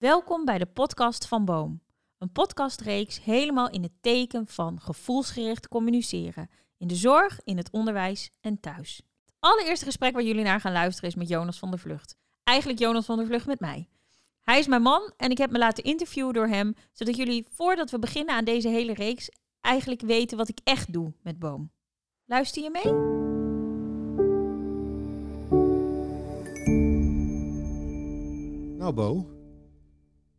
Welkom bij de podcast van Boom. Een podcastreeks helemaal in het teken van gevoelsgericht communiceren. In de zorg, in het onderwijs en thuis. Het allereerste gesprek waar jullie naar gaan luisteren is met Jonas van der Vlucht. Eigenlijk Jonas van der Vlucht met mij. Hij is mijn man en ik heb me laten interviewen door hem, zodat jullie voordat we beginnen aan deze hele reeks eigenlijk weten wat ik echt doe met Boom. Luister je mee? Nou, Bo,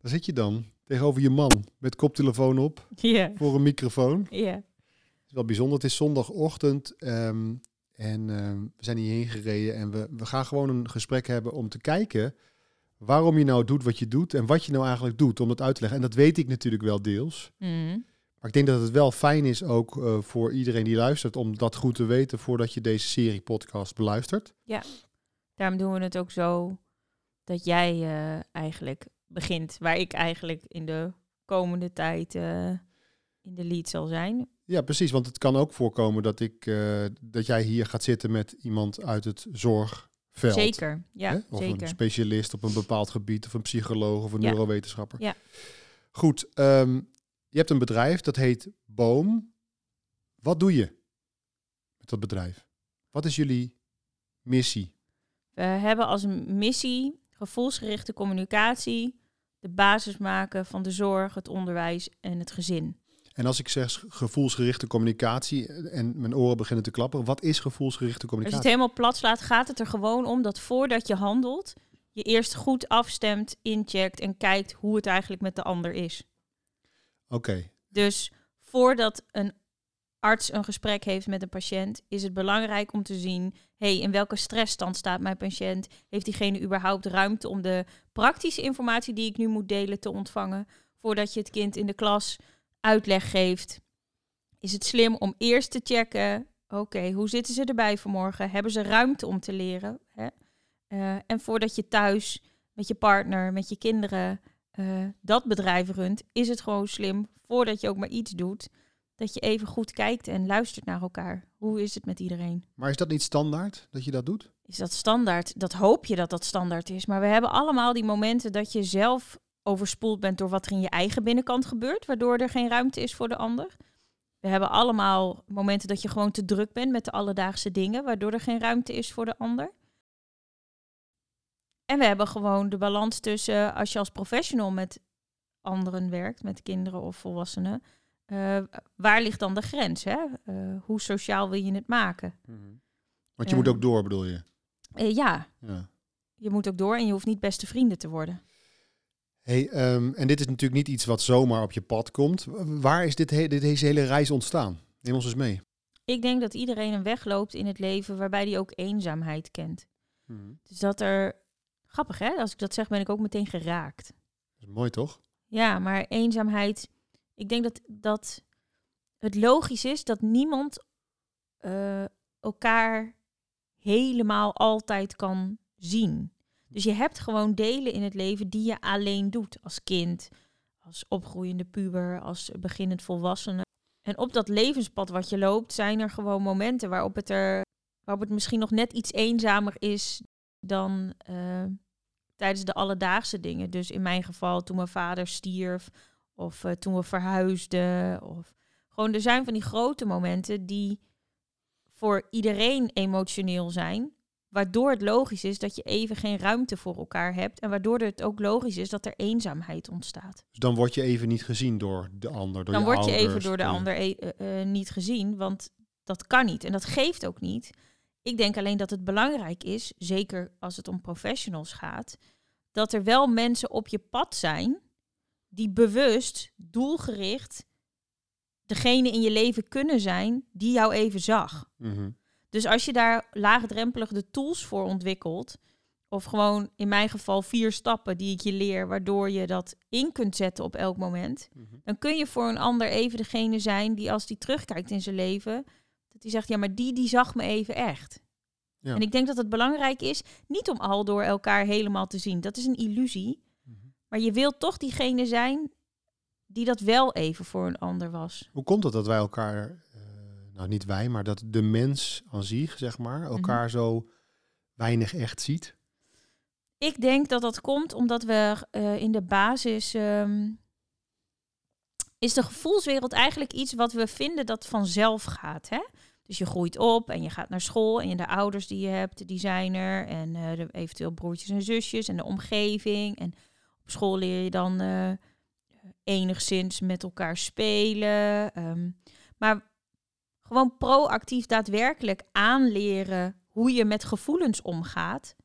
daar zit je dan tegenover je man met koptelefoon op Ja. voor een microfoon. Ja. Het is wel bijzonder. Het is zondagochtend ehm, en ehm, we zijn hierheen gereden en we, we gaan gewoon een gesprek hebben om te kijken waarom je nou doet wat je doet en wat je nou eigenlijk doet om dat uit te leggen. En dat weet ik natuurlijk wel deels. Mhm. Maar ik denk dat het wel fijn is ook eh, voor iedereen die luistert om dat goed te weten voordat je deze serie podcast beluistert. Daarom doen we het ook zo dat jij eh, eigenlijk begint, waar ik eigenlijk in de komende tijd eh, in de lead zal zijn. Ja, precies. Want het kan ook voorkomen dat, ik, eh, dat jij hier gaat zitten met iemand uit het zorgveld. Zeker, ja, hè? Of zeker. een specialist op een bepaald gebied, of een psycholoog of een Ja. neurowetenschapper. Ja. Goed, ehm, je hebt een bedrijf dat heet Boom. Wat doe je met dat bedrijf? Wat is jullie missie? We hebben als missie gevoelsgerichte communicatie, de basis maken van de zorg, het onderwijs en het gezin. En als ik zeg gevoelsgerichte communicatie en mijn oren beginnen te klapperen, wat is gevoelsgerichte Als je het communicatie? helemaal plat slaat, gaat het er gewoon om dat voordat je handelt, je eerst goed afstemt, incheckt en kijkt hoe het eigenlijk met de ander is. Oké, Dus voordat een arts een gesprek heeft met een patiënt, is het belangrijk om te zien: hey, in welke stressstand staat mijn patiënt? Heeft diegene überhaupt ruimte om de praktische informatie die ik nu moet delen te ontvangen? Voordat je het kind in de klas uitleg geeft, is het slim om eerst te checken: oké, hoe zitten ze erbij vanmorgen? Hebben ze ruimte om te leren? Hè? Eh, en voordat je thuis met je partner, met je kinderen eh, dat bedrijf runt, is het gewoon slim, voordat je ook maar iets doet, dat je even goed kijkt en luistert naar elkaar. Hoe is het met iedereen? maar is dat niet standaard dat je dat doet? Is dat standaard? Dat hoop je dat dat standaard is. Maar we hebben allemaal die momenten dat je zelf overspoeld bent door wat er in je eigen binnenkant gebeurt, waardoor er geen ruimte is voor de ander. We hebben allemaal momenten dat je gewoon te druk bent met de alledaagse dingen, waardoor er geen ruimte is voor de ander. En we hebben gewoon de balans tussen als je als professional met anderen werkt, met kinderen of volwassenen, eh, waar ligt dan de grens? Hè? Eh, hoe sociaal wil je het maken? Want je Ja. moet ook door, bedoel je? Eh, ja, Ja. je moet ook door en je hoeft niet beste vrienden te worden. Hey, ehm, en dit is natuurlijk niet iets wat zomaar op je pad komt. Waar is dit he- deze hele reis ontstaan? Neem ons eens mee. Ik denk dat iedereen een weg loopt in het leven waarbij hij ook eenzaamheid kent. Dus dat er. Grappig hè? Als ik dat zeg, ben ik ook meteen geraakt. Dat is mooi toch? Ja, maar eenzaamheid. Ik denk dat, dat het logisch is dat niemand eh, elkaar helemaal altijd kan zien. Dus je hebt gewoon delen in het leven die je alleen doet. Als kind, als opgroeiende puber, als beginnend volwassene. En op dat levenspad wat je loopt, zijn er gewoon momenten waarop het er waarop het misschien nog net iets eenzamer is dan eh, tijdens de alledaagse dingen. Dus in mijn geval toen mijn vader stierf, of eh, toen we verhuisden. Of gewoon er zijn van die grote momenten die voor iedereen emotioneel zijn. Waardoor het logisch is dat je even geen ruimte voor elkaar hebt. En waardoor het ook logisch is dat er eenzaamheid ontstaat. Dus dan word je even niet gezien door de ander. Door Dan word je even door de ander e- eh, eh, niet gezien, want dat kan niet. En dat geeft ook niet. Ik denk alleen dat het belangrijk is, zeker als het om professionals gaat, dat er wel mensen op je pad zijn die bewust, doelgericht, degene in je leven kunnen zijn die jou even zag. Mhm. Dus als je daar laagdrempelig de tools voor ontwikkelt, of gewoon in mijn geval vier stappen die ik je leer, waardoor je dat in kunt zetten op elk moment, Mhm. dan kun je voor een ander even degene zijn die als die terugkijkt in zijn leven, dat hij zegt, ja, maar die, die zag me even echt. Ja. En ik denk dat het belangrijk is, niet om al door elkaar helemaal te zien. Dat is een illusie. Mhm. Maar je wilt toch diegene zijn die dat wel even voor een ander was. Hoe komt het dat wij elkaar, eh, nou niet wij, maar dat de mens aan zich, zeg maar, elkaar zo weinig echt ziet? Ik denk dat dat komt omdat we eh, in de basis. ehm, is de gevoelswereld eigenlijk iets wat we vinden dat vanzelf gaat. Hè? Dus je groeit op en je gaat naar school en je de ouders die je hebt, die zijn er. En eh, de eventueel broertjes en zusjes en de omgeving. En op school leer je dan eh, enigszins met elkaar spelen. ehm, maar gewoon proactief daadwerkelijk aanleren hoe je met gevoelens omgaat.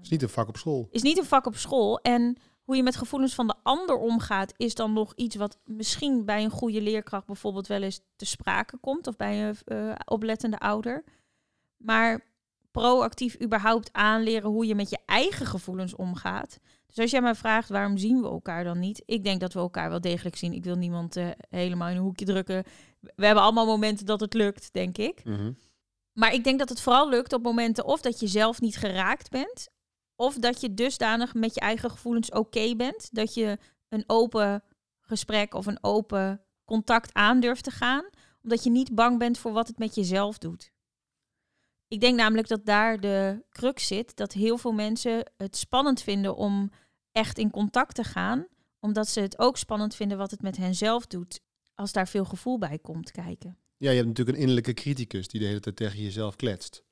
Is niet een vak op school. is niet een vak op school. En hoe je met gevoelens van de ander omgaat, is dan nog iets wat misschien bij een goede leerkracht bijvoorbeeld wel eens te sprake komt. Of bij een eh, oplettende ouder. Maar proactief überhaupt aanleren hoe je met je eigen gevoelens omgaat. Dus als jij mij vraagt waarom zien we elkaar dan niet? Ik denk dat we elkaar wel degelijk zien. Ik wil niemand eh, helemaal in een hoekje drukken. We hebben allemaal momenten dat het lukt, denk ik. Mhm. Maar ik denk dat het vooral lukt op momenten of dat je zelf niet geraakt bent, of dat je dusdanig met je eigen gevoelens oké bent, dat je een open gesprek of een open contact aan durft te gaan, omdat je niet bang bent voor wat het met jezelf doet. Ik denk namelijk dat daar de crux zit, dat heel veel mensen het spannend vinden om echt in contact te gaan, omdat ze het ook spannend vinden wat het met hen zelf doet, als daar veel gevoel bij komt kijken. Ja, je hebt natuurlijk een innerlijke criticus die de hele tijd tegen jezelf kletst.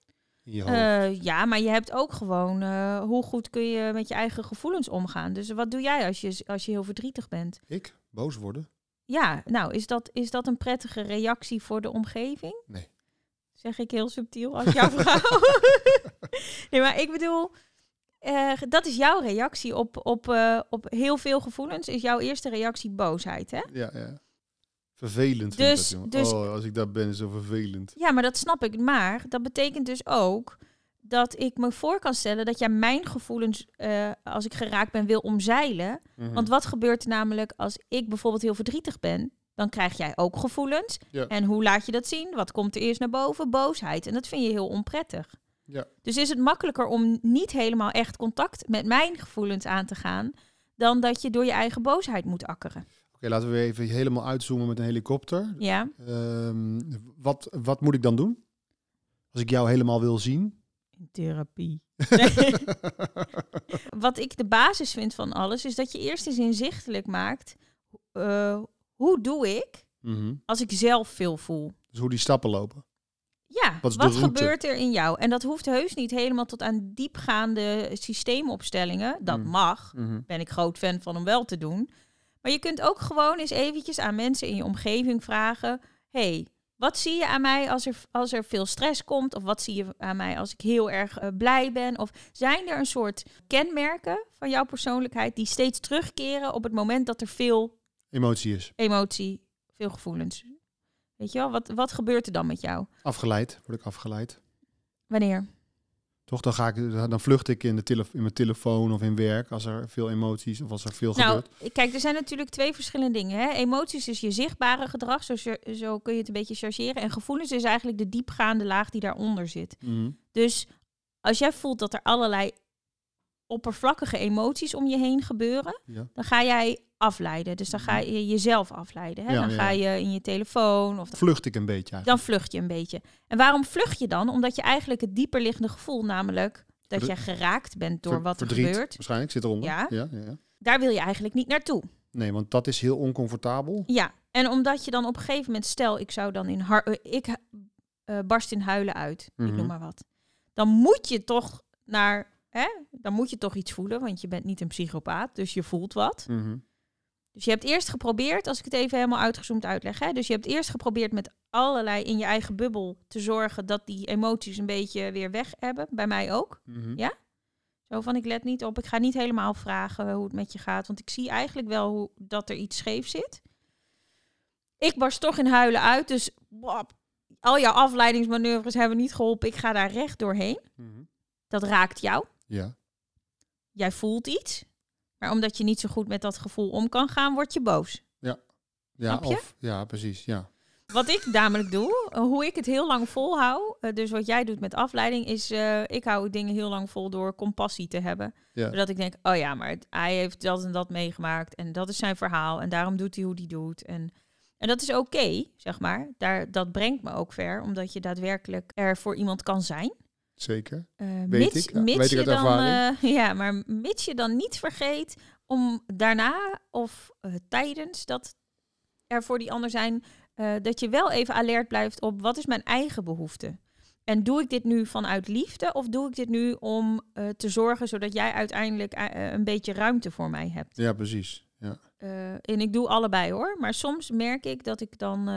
In je hoofd. Eh, ja, maar je hebt ook gewoon eh, hoe goed kun je met je eigen gevoelens omgaan. Dus wat doe jij als je, als je heel verdrietig bent? Ik? Boos worden? Ja, nou, is dat, is dat een prettige reactie voor de omgeving? Nee. Zeg ik heel subtiel als jouw vrouw. nee, maar ik bedoel, eh, dat is jouw reactie op, op, eh, op heel veel gevoelens. Is jouw eerste reactie boosheid, hè? Ja, ja. Vervelend vind Dus- ik dat, dus- oh, als ik daar ben, is zo vervelend. Ja, maar dat snap ik. Maar dat betekent dus ook dat ik me voor kan stellen dat jij mijn gevoelens, eh, als ik geraakt ben, wil omzeilen. Mhm. Want wat gebeurt er namelijk als ik bijvoorbeeld heel verdrietig ben? Dan krijg jij ook gevoelens. Ja. En hoe laat je dat zien? Wat komt er eerst naar boven? Boosheid. En dat vind je heel onprettig. Ja. Dus is het makkelijker om niet helemaal echt contact met mijn gevoelens aan te gaan, dan dat je door je eigen boosheid moet akkeren. Oké, laten we weer even helemaal uitzoomen met een helikopter. Ja, Ehm, wat, wat moet ik dan doen? Als ik jou helemaal wil zien? in therapie. Wat ik de basis vind van alles, is dat je eerst eens inzichtelijk maakt, eh, hoe doe ik Mhm. als ik zelf veel voel? Dus hoe die stappen lopen. Ja, Wat gebeurt er in jou? En dat hoeft heus niet helemaal tot aan diepgaande systeemopstellingen. Dat Mm. mag. Mhm. Ben ik groot fan van om wel te doen. Maar je kunt ook gewoon eens eventjes aan mensen in je omgeving vragen: hey, wat zie je aan mij als er, als er veel stress komt? Of wat zie je aan mij als ik heel erg eh, blij ben? Of zijn er een soort kenmerken van jouw persoonlijkheid die steeds terugkeren op het moment dat er veel Emotie is. emotie, veel gevoelens? Weet je wel, wat, wat gebeurt er dan met jou? Afgeleid, word ik afgeleid. Wanneer? Toch, dan, ga ik, dan vlucht ik in, de tele, in mijn telefoon of in werk als er veel emoties of als er veel Nou, gebeurt. kijk, er zijn natuurlijk twee verschillende dingen. Hè? Emoties is je zichtbare gedrag, zo, zo kun je het een beetje chargeren. En gevoelens is eigenlijk de diepgaande laag die daaronder zit. Mhm. Dus als jij voelt dat er allerlei oppervlakkige emoties om je heen gebeuren, Ja. dan ga jij afleiden. Dus dan ga je jezelf afleiden. Hè? Ja, dan ga je in je telefoon of Vlucht ik een beetje eigenlijk. dan vlucht je een beetje. En waarom vlucht je dan? Omdat je eigenlijk het dieperliggende gevoel, namelijk dat je geraakt bent door Ver- wat er verdriet, gebeurt, Waarschijnlijk zit eronder. Ja. Ja, ja, ja. daar wil je eigenlijk niet naartoe. Nee, want dat is heel oncomfortabel. Ja, en omdat je dan op een gegeven moment, stel ik zou dan in har eh, ik eh, barst in huilen uit, ik Mhm. noem maar wat. Dan moet je toch naar, hè? Dan moet je toch iets voelen, want je bent niet een psychopaat, dus je voelt wat. Mhm. Dus je hebt eerst geprobeerd, als ik het even helemaal uitgezoomd uitleg, hè? dus je hebt eerst geprobeerd met allerlei in je eigen bubbel te zorgen dat die emoties een beetje weer weg hebben, bij mij ook. Mhm. Ja? Zo van, ik let niet op, ik ga niet helemaal vragen hoe het met je gaat, want ik zie eigenlijk wel hoe, dat er iets scheef zit. Ik barst toch in huilen uit, dus wap, al jouw afleidingsmanoeuvres hebben niet geholpen. Ik ga daar recht doorheen. Mhm. Dat raakt jou. Ja. Jij voelt iets. Maar omdat je niet zo goed met dat gevoel om kan gaan, word je boos. Ja, Snap je? of, ja, precies. Ja. Wat ik namelijk doe, eh, hoe ik het heel lang volhoud, eh, dus wat jij doet met afleiding, is eh, ik hou dingen heel lang vol door compassie te hebben. Ja. Zodat ik denk, oh ja, maar het- hij heeft dat en dat meegemaakt en dat is zijn verhaal en daarom doet hij hoe hij doet. En, en dat is oké, zeg maar. Daar, dat brengt me ook ver, omdat je daadwerkelijk er voor iemand kan zijn. Zeker. Eh, Weet mits, ik, ja, mits weet ik je dan, eh, ja, maar mits je dan niet vergeet om daarna of eh, tijdens dat er voor die ander zijn, dat je wel even alert blijft op wat is mijn eigen behoefte. En doe ik dit nu vanuit liefde of doe ik dit nu om te zorgen zodat jij uiteindelijk een beetje ruimte voor mij hebt? Ja, precies. Ja. En ik doe allebei hoor. Maar soms merk ik dat ik dan.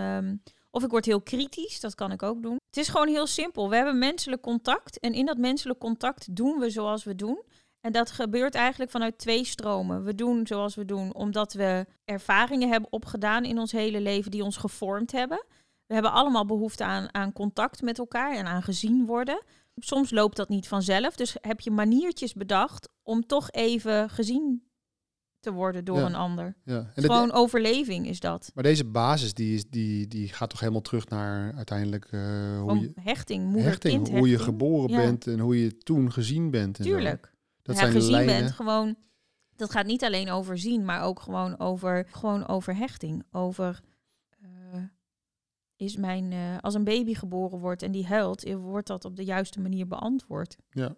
Of ik word heel kritisch, dat kan ik ook doen. Het is gewoon heel simpel. We hebben menselijk contact. En in dat menselijk contact doen we zoals we doen. En dat gebeurt eigenlijk vanuit twee stromen. We doen zoals we doen omdat we ervaringen hebben opgedaan in ons hele leven die ons gevormd hebben. We hebben allemaal behoefte aan, aan contact met elkaar en aan gezien worden. Soms loopt dat niet vanzelf. Dus heb je maniertjes bedacht om toch even gezien te worden door Ja. een ander. ja. En gewoon overleving is dat. maar deze basis die, is, die, die gaat toch helemaal terug naar uiteindelijk eh, hoe je, hechting, hoe je geboren Ja. bent en hoe je toen gezien bent. En zo. Tuurlijk. Dat ja, zijn gezien lijnen. bent gewoon. Dat gaat niet alleen over zien, maar ook gewoon over, gewoon over hechting. Over eh, is mijn eh, als een baby geboren wordt en die huilt, wordt dat op de juiste manier beantwoord. Ja.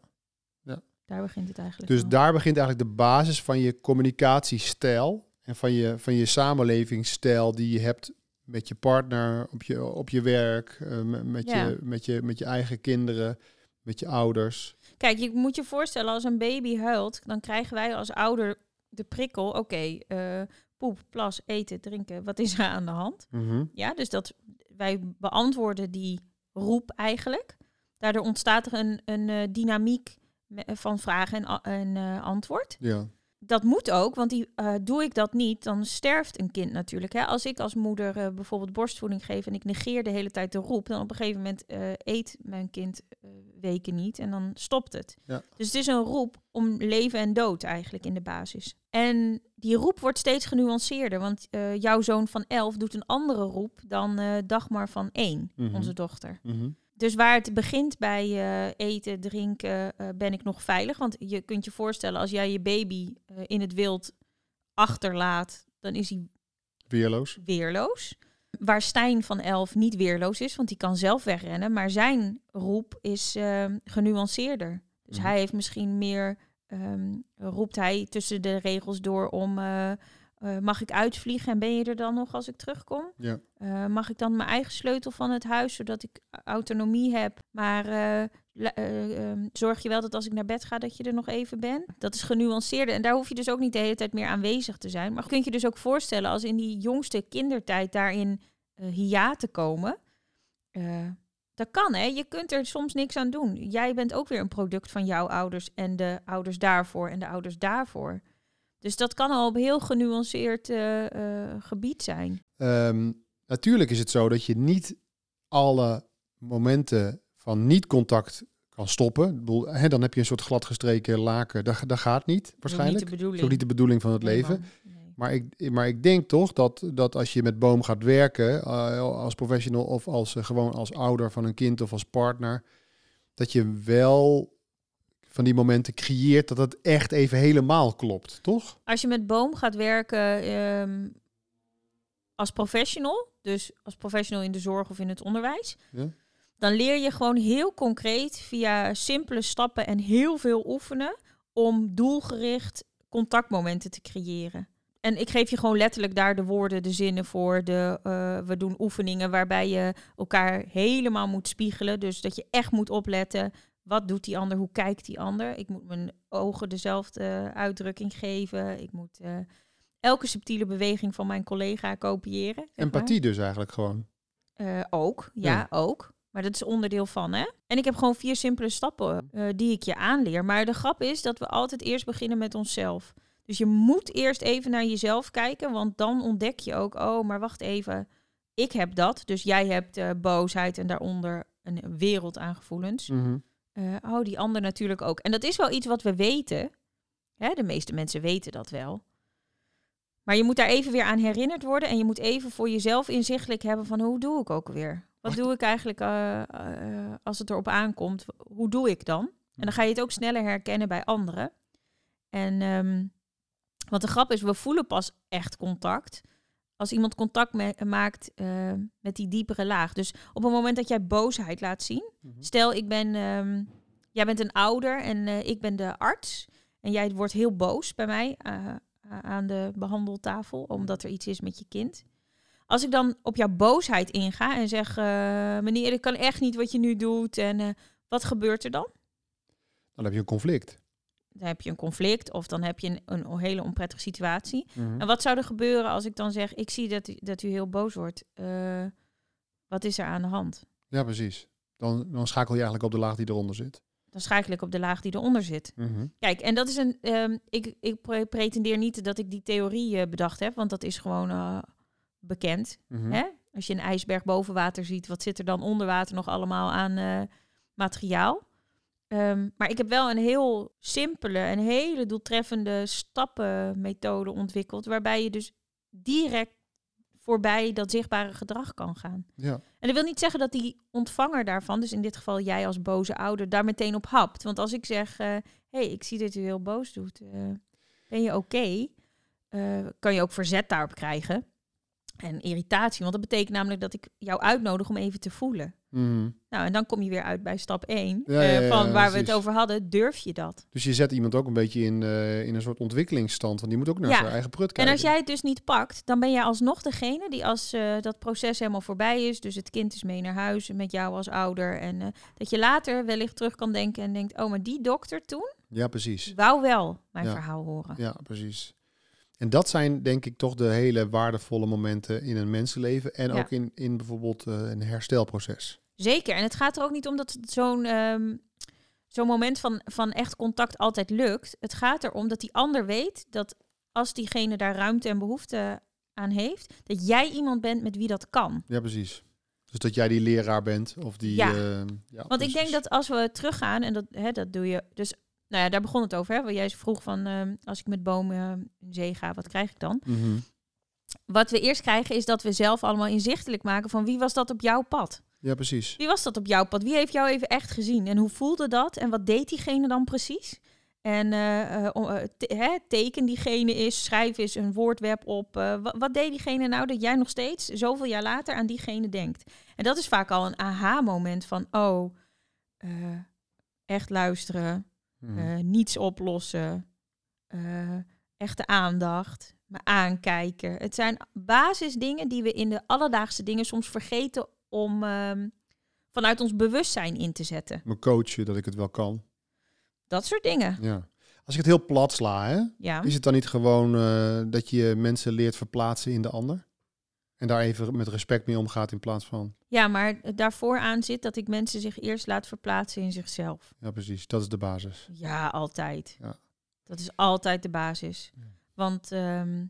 Daar begint het eigenlijk. Dus daar begint eigenlijk de basis van je communicatiestijl en van je, van je samenlevingsstijl die je hebt met je partner, op je, op je werk, eh, me- met, Ja. je, met, je, met je eigen kinderen, met je ouders. Kijk, je moet je voorstellen, als een baby huilt, dan krijgen wij als ouder de prikkel, oké, eh, poep, plas, eten, drinken, wat is er aan de hand? Mhm. Ja, dus dat wij beantwoorden die roep eigenlijk. Daardoor ontstaat er een, een eh, dynamiek van vragen en, eh, antwoord. Ja. Dat moet ook, want die, eh, doe ik dat niet, dan sterft een kind natuurlijk. Hè? Als ik als moeder eh, bijvoorbeeld borstvoeding geef en ik negeer de hele tijd de roep, dan op een gegeven moment eh, eet mijn kind eh, weken niet en dan stopt het. Ja. Dus het is een roep om leven en dood eigenlijk in de basis. En die roep wordt steeds genuanceerder, want eh, jouw zoon van 11 doet een andere roep dan eh, Dagmar van 1, Mhm. onze dochter. Mhm. Dus waar het begint bij eh, eten, drinken, eh, ben ik nog veilig. Want je kunt je voorstellen, als jij je baby eh, in het wild achterlaat, dan is hij Weerloos. weerloos. Waar Stijn van 11 niet weerloos is, want die kan zelf wegrennen. Maar zijn roep is eh, genuanceerder. Dus Mhm. hij heeft misschien meer, ehm, roept hij tussen de regels door om... eh, mag ik uitvliegen en ben je er dan nog als ik terugkom? Ja. Eh, mag ik dan mijn eigen sleutel van het huis, zodat ik autonomie heb? Maar eh, eh, ehm, zorg je wel dat als ik naar bed ga, dat je er nog even bent? Dat is genuanceerder. En daar hoef je dus ook niet de hele tijd meer aanwezig te zijn. Maar kun je je dus ook voorstellen als in die jongste kindertijd daarin hiaten komen. Dat kan, hè? Je kunt er soms niks aan doen. Jij bent ook weer een product van jouw ouders en de ouders daarvoor en de ouders daarvoor. Dus dat kan al op heel genuanceerd eh, eh, gebied zijn. Ehm, natuurlijk is het zo dat je niet alle momenten van niet-contact kan stoppen. Ik bedoel, hè, dan heb je een soort gladgestreken laken. Dat, dat gaat niet, waarschijnlijk. Dat is niet de Dat is bedoeling. ook niet de bedoeling van het Nee, leven. man. Nee. Maar ik, maar ik denk toch dat, dat als je met boom gaat werken, eh, als professional of als, gewoon als ouder van een kind of als partner, dat je wel van die momenten creëert dat het echt even helemaal klopt, toch? Als je met boom gaat werken ehm, als professional, dus als professional in de zorg of in het onderwijs, Ja. dan leer je gewoon heel concreet via simpele stappen en heel veel oefenen om doelgericht contactmomenten te creëren. En ik geef je gewoon letterlijk daar de woorden, de zinnen voor. De, eh, we doen oefeningen waarbij je elkaar helemaal moet spiegelen. Dus dat je echt moet opletten. Wat doet die ander? Hoe kijkt die ander? Ik moet mijn ogen dezelfde eh, uitdrukking geven. Ik moet eh, elke subtiele beweging van mijn collega kopiëren. maar. Empathie dus eigenlijk gewoon. Eh, ook, ja, Ja. ook. Maar dat is onderdeel van, hè? En ik heb gewoon vier simpele stappen die ik je aanleer. Maar de grap is dat we altijd eerst beginnen met onszelf. Dus je moet eerst even naar jezelf kijken, want dan ontdek je ook, oh, maar wacht even, ik heb dat. Dus jij hebt boosheid en daaronder een wereld aan gevoelens. Mhm. Eh, oh, die ander natuurlijk ook. En dat is wel iets wat we weten. Hè, de meeste mensen weten dat wel. Maar je moet daar even weer aan herinnerd worden. En je moet even voor jezelf inzichtelijk hebben van hoe doe ik ook weer? Wat doe ik eigenlijk eh, eh, als het erop aankomt? Hoe doe ik dan? En dan ga je het ook sneller herkennen bij anderen. En ehm, want de grap is, we voelen pas echt contact als iemand contact me- maakt eh, met die diepere laag. Dus op het moment dat jij boosheid laat zien, Mhm. Stel, ik ben, ehm, jij bent een ouder en eh, ik ben de arts. En jij wordt heel boos bij mij eh, aan de behandeltafel, omdat er iets is met je kind. Als ik dan op jouw boosheid inga en zeg, meneer, ik kan echt niet wat je nu doet. En wat gebeurt er dan? Dan heb je een conflict. Dan heb je een conflict of dan heb je een, een hele onprettige situatie. Mhm. En wat zou er gebeuren als ik dan zeg, ik zie dat u, dat u heel boos wordt. Eh, wat is er aan de hand? Ja, precies. Dan, dan schakel je eigenlijk op de laag die eronder zit. Dan schakel ik op de laag die eronder zit. Mhm. Kijk, en dat is een. ehm, ik, ik pre- pretendeer niet dat ik die theorie eh, bedacht heb, want dat is gewoon eh, bekend. Mhm. Hè? Als je een ijsberg boven water ziet, wat zit er dan onder water nog allemaal aan materiaal? Ehm, maar ik heb wel een heel simpele en hele doeltreffende stappenmethode ontwikkeld, waarbij je dus direct voorbij dat zichtbare gedrag kan gaan. Ja. En dat wil niet zeggen dat die ontvanger daarvan, dus in dit geval jij als boze ouder, daar meteen op hapt. Want als ik zeg, hé, hey, ik zie dat u heel boos doet, eh, ben je oké? Eh, kan je ook verzet daarop krijgen en irritatie. Want dat betekent namelijk dat ik jou uitnodig om even te voelen. Mhm. Nou, en dan kom je weer uit bij stap 1 Ja, ja, ja, van waar we het over hadden. Durf je dat? Dus je zet iemand ook een beetje in, eh, in een soort ontwikkelingsstand. Want die moet ook naar zijn eigen prut En kijken. als jij het dus niet pakt, dan ben jij alsnog degene die als eh, dat proces helemaal voorbij is, dus het kind is mee naar huis met jou als ouder, en eh, dat je later wellicht terug kan denken en denkt, oh, maar die dokter toen Ja, precies. wou wel mijn verhaal horen. Ja, precies. En dat zijn denk ik toch de hele waardevolle momenten in een mensenleven. En Ja. ook in, in bijvoorbeeld eh, een herstelproces. Zeker. En het gaat er ook niet om dat zo'n ehm, zo'n moment van, van echt contact altijd lukt. Het gaat erom dat die ander weet dat als diegene daar ruimte en behoefte aan heeft, dat jij iemand bent met wie dat kan. Ja, precies. Dus dat jij die leraar bent of die... Ja. eh, ja Want ik denk dat als we teruggaan, en dat, hè, dat doe je. Dus, nou ja, daar begon het over. Hè, jij vroeg van, ehm, als ik met bomen eh, in zee ga, wat krijg ik dan? Mhm. Wat we eerst krijgen is dat we zelf allemaal inzichtelijk maken van wie was dat op jouw pad? Ja, precies. Wie was dat op jouw pad? Wie heeft jou even echt gezien? En hoe voelde dat? En wat deed diegene dan precies? En eh, eh, te- hè, teken diegene is, schrijf eens een woordweb op. Eh, wa- wat deed diegene nou dat jij nog steeds zoveel jaar later aan diegene denkt? En dat is vaak al een aha-moment van, oh, echt luisteren, Mhm. eh, niets oplossen, eh, echte aandacht, me aankijken. Het zijn basisdingen die we in de alledaagse dingen soms vergeten om ehm, vanuit ons bewustzijn in te zetten. Me coachen, dat ik het wel kan. Dat soort dingen. Ja. Als ik het heel plat sla, hè, Ja. is het dan niet gewoon eh, dat je mensen leert verplaatsen in de ander? En daar even met respect mee omgaat in plaats van... ja, maar daarvoor aan zit dat ik mensen zich eerst laat verplaatsen in zichzelf. Ja, precies. Dat is de basis. Ja, altijd. Ja. Dat is altijd de basis. Ja. Want ehm,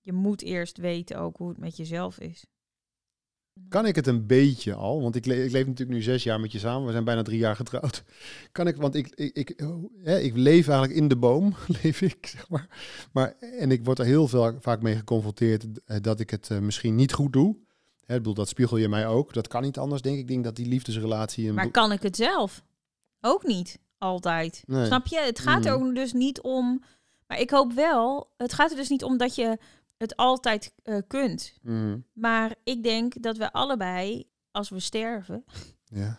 je moet eerst weten ook hoe het met jezelf is. Kan ik het een beetje al? Want ik, le- ik leef natuurlijk nu zes jaar met je samen. We zijn bijna drie jaar getrouwd. Kan ik, want ik, ik, ik, hè, ik leef eigenlijk in de boom, leef ik, zeg maar. maar. En ik word er heel veel, vaak mee geconfronteerd eh, dat ik het eh, misschien niet goed doe. Hè, ik bedoel, dat spiegel je mij ook. Dat kan niet anders, denk ik. Ik denk dat die liefdesrelatie... Een Maar kan ik het zelf? Ook niet altijd. Nee. Snap je? Het gaat er Mhm. ook dus niet om. Maar ik hoop wel. Het gaat er dus niet om dat je het altijd eh, kunt. Mhm. Maar ik denk dat we allebei, als we sterven, Ja.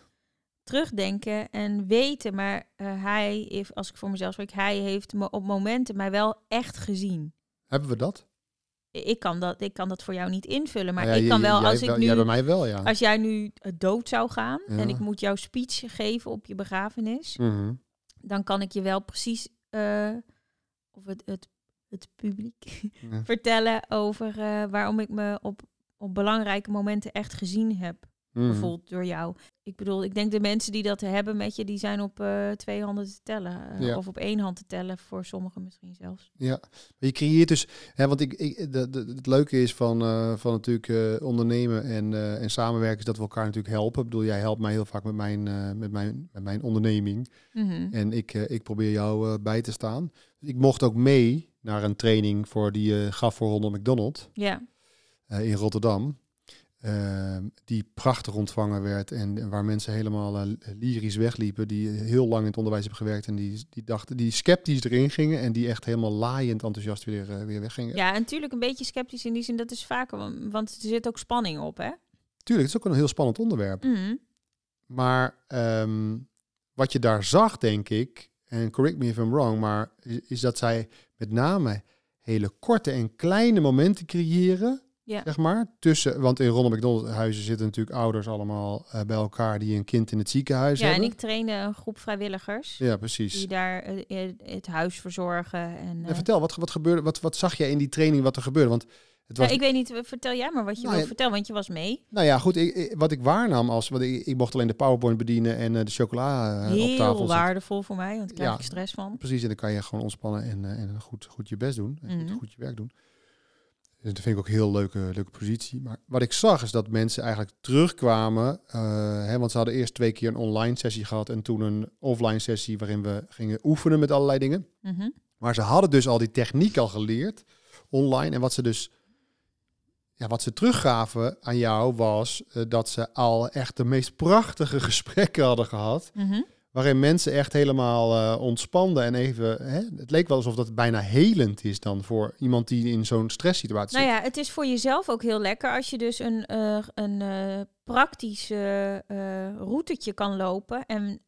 terugdenken en weten. Maar eh, hij, heeft, als ik voor mezelf spreek, hij heeft me op momenten mij wel echt gezien. Hebben we dat? Ik kan dat, ik kan dat voor jou niet invullen. Maar Nou ja, ik kan wel, jij als ik nu Jij bij mij wel, ja. Als jij nu eh, dood zou gaan Ja. en ik moet jouw speech geven op je begrafenis, Mhm. dan kan ik je wel precies, eh, of het, het, het publiek, Ja. vertellen over eh, waarom ik me op, op belangrijke momenten echt gezien heb. Mhm. Gevoeld door jou. Ik bedoel, ik denk de mensen die dat hebben met je, die zijn op eh, twee handen te tellen. eh, Ja. Of op één hand te tellen, voor sommigen misschien zelfs. Ja, je creëert dus, hè, want ik, ik, de, de, het leuke is van, van natuurlijk ondernemen en, en samenwerken is dat we elkaar natuurlijk helpen. Ik bedoel, jij helpt mij heel vaak met mijn, met mijn, met mijn onderneming Mhm. en ik, ik probeer jou bij te staan. Dus ik mocht ook mee naar een training voor die je gaf voor Ronald McDonald Ja, eh, in Rotterdam. Ehm, die prachtig ontvangen werd en, en waar mensen helemaal eh, lyrisch wegliepen, die heel lang in het onderwijs hebben gewerkt en die, die dachten, die sceptisch erin gingen en die echt helemaal laaiend enthousiast weer, eh, weer weggingen. ja, en natuurlijk een beetje sceptisch in die zin, dat is vaker, want- want er zit ook spanning op, hè? Tuurlijk, het is ook een heel spannend onderwerp. Mhm. Maar ehm, wat je daar zag, denk ik, en correct me if I'm wrong, maar is, dat zij met name hele korte en kleine momenten creëren. Ja. Zeg maar, tussen, want in Ronald McDonald huizen zitten natuurlijk ouders allemaal eh, bij elkaar die een kind in het ziekenhuis Ja, en hebben. ik trainde een groep vrijwilligers Ja, precies. die daar eh, eh, het huis verzorgen. En, En vertel, wat, wat gebeurde, wat, wat zag jij in die training wat er gebeurde? Want het was ja, ik weet niet, vertel jij maar wat je Nou, wil vertellen, want je was mee. Nou ja, goed. Ik, ik- wat ik waarnam als... Want ik, ik mocht alleen de PowerPoint bedienen en eh, de chocola eh, op Heel tafel zetten. waardevol voor mij, want daar krijg Ja. ik stress van. Precies, en dan kan je gewoon ontspannen en, eh, en goed, goed je best doen. En goed, Mhm. goed je werk doen. Dus dat vind ik ook een heel leuke, leuke positie. Maar wat ik zag is dat mensen eigenlijk terugkwamen. hè, want ze hadden eerst twee keer een online sessie gehad... en toen een offline sessie waarin we gingen oefenen met allerlei dingen. Mhm. Maar ze hadden dus al die techniek al geleerd online. En wat ze dus ja, wat ze teruggaven aan jou was eh, dat ze al echt de meest prachtige gesprekken hadden gehad. Mhm. Waarin mensen echt helemaal eh, ontspanden en even. Hè, het leek wel alsof dat bijna helend is dan voor iemand die in zo'n stresssituatie Nou zit. ja, het is voor jezelf ook heel lekker als je dus een, eh een praktisch eh, routetje kan lopen en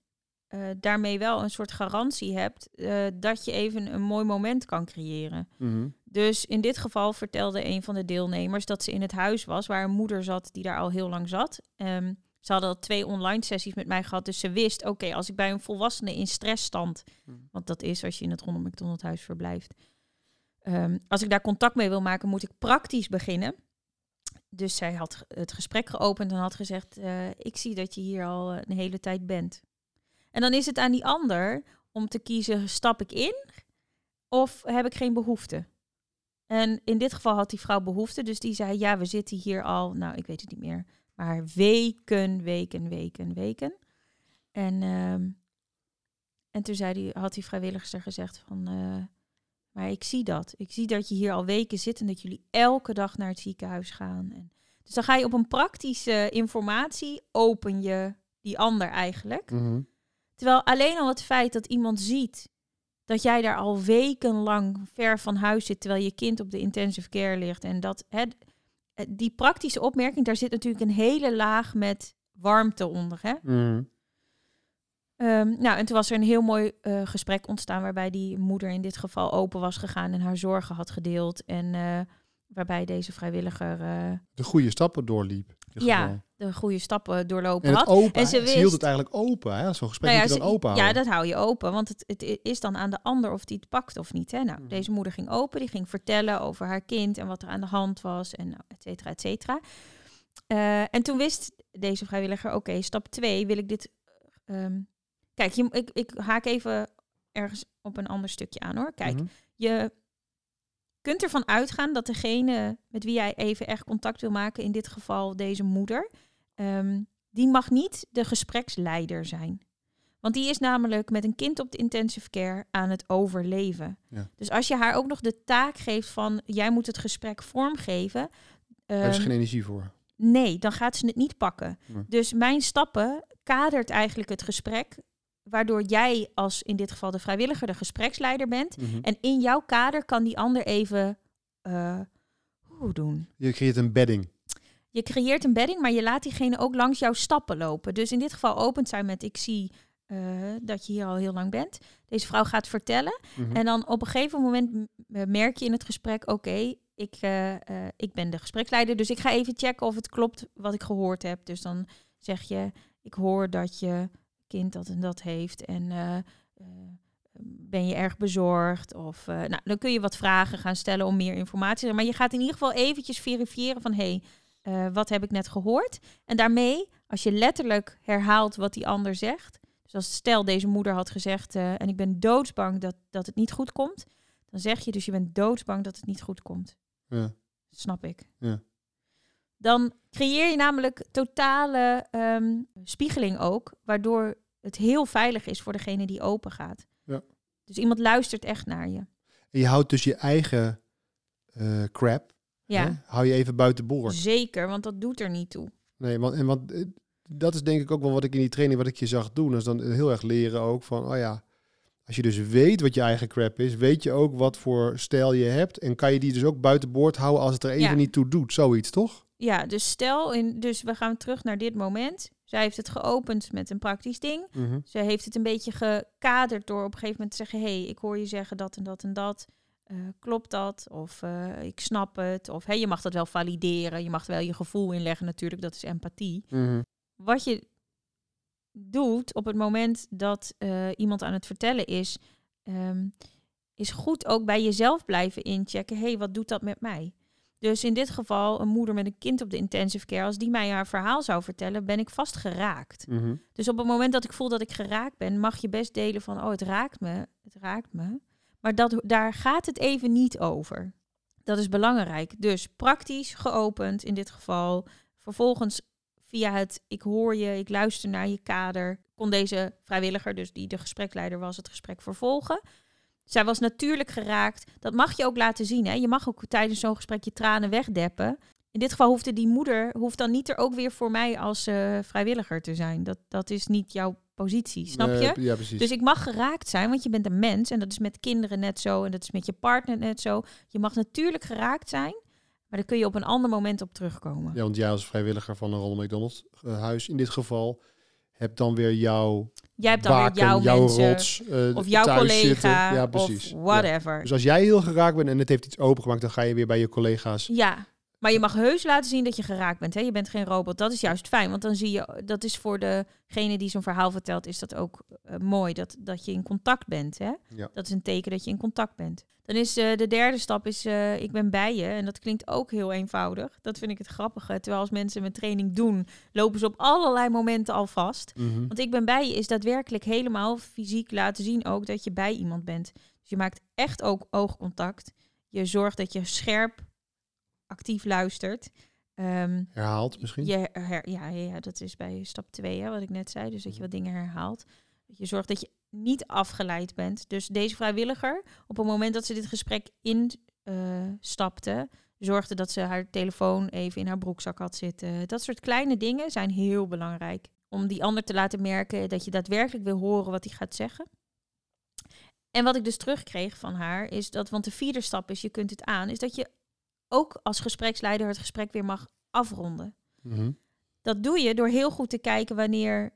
daarmee wel een soort garantie hebt dat je even een mooi moment kan creëren. Mhm. Dus in dit geval vertelde een van de deelnemers dat ze in het huis was waar een moeder zat die daar al heel lang zat. Ehm, ze hadden al twee online sessies met mij gehad, dus ze wist, oké, als ik bij een volwassene in stressstand, Hmm. want dat is als je in het Ronald McDonald huis verblijft, ehm, als ik daar contact mee wil maken, moet ik praktisch beginnen. Dus zij had het gesprek geopend en had gezegd, eh, ik zie dat je hier al eh, een hele tijd bent. En dan is het aan die ander om te kiezen, stap ik in of heb ik geen behoefte? En in dit geval had die vrouw behoefte, dus die zei, ja, we zitten hier al, nou, ik weet het niet meer, maar weken, weken, weken, weken. En, ehm, en toen zei die, had die vrijwilligster gezegd van, eh, maar ik zie dat. Ik zie dat je hier al weken zit en dat jullie elke dag naar het ziekenhuis gaan. En, dus dan ga je op een praktische informatie, open je die ander eigenlijk. Mhm. Terwijl alleen al het feit dat iemand ziet dat jij daar al wekenlang ver van huis zit, terwijl je kind op de intensive care ligt. En dat hè, eh, die praktische opmerking, daar zit natuurlijk een hele laag met warmte onder. Hè? Mhm. Ehm, nou, en toen was er een heel mooi eh, gesprek ontstaan waarbij die moeder in dit geval open was gegaan en haar zorgen had gedeeld. En eh, waarbij deze vrijwilliger eh, De goede stappen doorliep. ja, geval. de goede stappen doorlopen En had. open, En ze ze hield wist- het eigenlijk open. Hè? Zo'n gesprek Nou ja, moet je dan ze- open ja, dat hou je open, want het, het is dan aan de ander of die het pakt of niet. Hè? Nou, Mhm. deze moeder ging open, die ging vertellen over haar kind en wat er aan de hand was en nou, et cetera, et cetera. Eh, en toen wist deze vrijwilliger, oké, stap twee, wil ik dit... ehm, kijk, je, ik, ik haak even ergens op een ander stukje aan hoor. Kijk, Mhm. je kunt ervan uitgaan dat degene met wie jij even echt contact wil maken, in dit geval deze moeder, ehm, die mag niet de gespreksleider zijn. Want die is namelijk met een kind op de intensive care aan het overleven. Ja. Dus als je haar ook nog de taak geeft van jij moet het gesprek vormgeven. Daar is ehm, geen energie voor. Nee, dan gaat ze het niet pakken. Nee. Dus mijn stappen kadert eigenlijk het gesprek, waardoor jij als in dit geval de vrijwilliger de gespreksleider bent. Mhm. En in jouw kader kan die ander even eh, hoe doen. Je creëert een bedding. Je creëert een bedding, maar je laat diegene ook langs jouw stappen lopen. Dus in dit geval opent zij met ik zie eh, dat je hier al heel lang bent. Deze vrouw gaat vertellen. Mhm. En dan op een gegeven moment merk je in het gesprek, oké, ik, eh, ik ben de gespreksleider, dus ik ga even checken of het klopt wat ik gehoord heb. Dus dan zeg je, ik hoor dat je kind dat en dat heeft en eh, eh, ben je erg bezorgd? Of, eh, nou, dan kun je wat vragen gaan stellen om meer informatie. Maar je gaat in ieder geval eventjes verifiëren van, hé, hey, wat heb ik net gehoord? En daarmee, als je letterlijk herhaalt wat die ander zegt, dus als stel deze moeder had gezegd, en ik ben doodsbang dat, dat het niet goed komt, dan zeg je dus je bent doodsbang dat het niet goed komt. Ja. Snap ik. Ja. Dan creëer je namelijk totale ehm, spiegeling ook, waardoor het heel veilig is voor degene die open gaat. Ja. Dus iemand luistert echt naar je. En je houdt dus je eigen eh, crap, Ja, hè, hou je even buiten boord. zeker, want dat doet er niet toe. Nee, want, en want eh, dat is denk ik ook wel wat ik in die training, wat ik je zag doen. Dat is dan heel erg leren ook van, oh ja, als je dus weet wat je eigen crap is, weet je ook wat voor stijl je hebt. En kan je die dus ook buiten boord houden als het er even Ja. niet toe doet. Zoiets, toch? Ja, dus stel, in, dus we gaan terug naar dit moment. Zij heeft het geopend met een praktisch ding. Mhm. Ze heeft het een beetje gekaderd door op een gegeven moment te zeggen: hé, hey, ik hoor je zeggen dat en dat en dat. Eh, klopt dat? Of eh, ik snap het. Of hey, je mag dat wel valideren. Je mag wel je gevoel inleggen, natuurlijk. Dat is empathie. Mhm. Wat je doet op het moment dat eh, iemand aan het vertellen is, ehm, is goed ook bij jezelf blijven inchecken. Hé, hey, wat doet dat met mij? Dus in dit geval, een moeder met een kind op de intensive care, als die mij haar verhaal zou vertellen, ben ik vast geraakt. Mhm. Dus op het moment dat ik voel dat ik geraakt ben, mag je best delen van, oh, het raakt me, het raakt me. Maar dat, daar gaat het even niet over. Dat is belangrijk. Dus praktisch geopend in dit geval. Vervolgens via het ik hoor je, ik luister naar je kader, kon deze vrijwilliger, dus die de gesprekleider was, het gesprek vervolgen. Zij was natuurlijk geraakt. Dat mag je ook laten zien. Hè? Je mag ook tijdens zo'n gesprek je tranen wegdeppen. In dit geval hoefde die moeder hoeft dan niet er ook weer voor mij als uh, vrijwilliger te zijn. Dat, dat is niet jouw positie, snap je? Ja, precies. Dus ik mag geraakt zijn, want je bent een mens. En dat is met kinderen net zo. En dat is met je partner net zo. Je mag natuurlijk geraakt zijn. Maar daar kun je op een ander moment op terugkomen. Ja, want jij als vrijwilliger van een Ronald McDonald uh, huis in dit geval... hebt dan weer jouw Jij hebt dan baken, weer jouw, jouw mensen, rots, uh, of jouw collega. Ja, precies. of whatever. Ja. Dus als jij heel geraakt bent en het heeft iets opengemaakt... dan ga je weer bij je collega's... Ja, maar je mag heus laten zien dat je geraakt bent. Hè? Je bent geen robot. Dat is juist fijn. Want dan zie je, dat is voor degene die zo'n verhaal vertelt, is dat ook uh, mooi. Dat, dat je in contact bent. Hè? Ja. Dat is een teken dat je in contact bent. Dan is uh, de derde stap is, uh, ik ben bij je. En dat klinkt ook heel eenvoudig. Dat vind ik het grappige. Terwijl als mensen mijn training doen, lopen ze op allerlei momenten al vast. Mm -hmm. Want ik ben bij je is daadwerkelijk helemaal fysiek laten zien ook dat je bij iemand bent. Dus je maakt echt ook oogcontact. Je zorgt dat je scherp actief luistert. Um, herhaalt misschien? Je her, ja, ja, dat is bij stap 2, wat ik net zei. Dus dat je wat dingen herhaalt. Dat je zorgt dat je niet afgeleid bent. Dus deze vrijwilliger, op het moment dat ze dit gesprek instapte, uh, zorgde dat ze haar telefoon even in haar broekzak had zitten. Dat soort kleine dingen zijn heel belangrijk. Om die ander te laten merken dat je daadwerkelijk wil horen wat hij gaat zeggen. En wat ik dus terugkreeg van haar is dat, want de vierde stap is, je kunt het aan, is dat je ook als gespreksleider het gesprek weer mag afronden. Mm -hmm. Dat doe je door heel goed te kijken wanneer,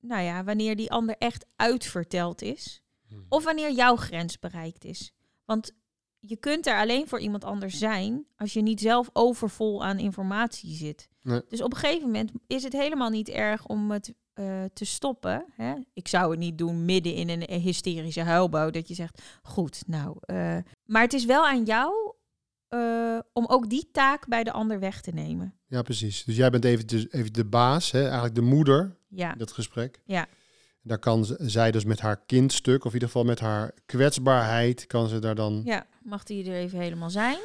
nou ja, wanneer die ander echt uitverteld is. Mm. Of wanneer jouw grens bereikt is. Want je kunt er alleen voor iemand anders zijn als je niet zelf overvol aan informatie zit. Nee. Dus op een gegeven moment is het helemaal niet erg om het uh, te stoppen. Hè? Ik zou het niet doen midden in een hysterische huilbouw dat je zegt, goed, nou. Uh, maar het is wel aan jou uh, om ook die taak bij de ander weg te nemen. Ja, precies. Dus jij bent even de, even de baas, hè? eigenlijk de moeder ja. in dat gesprek. Ja. Daar kan zij dus met haar kindstuk, of in ieder geval met haar kwetsbaarheid, kan ze daar dan... Ja, mag die er even helemaal zijn.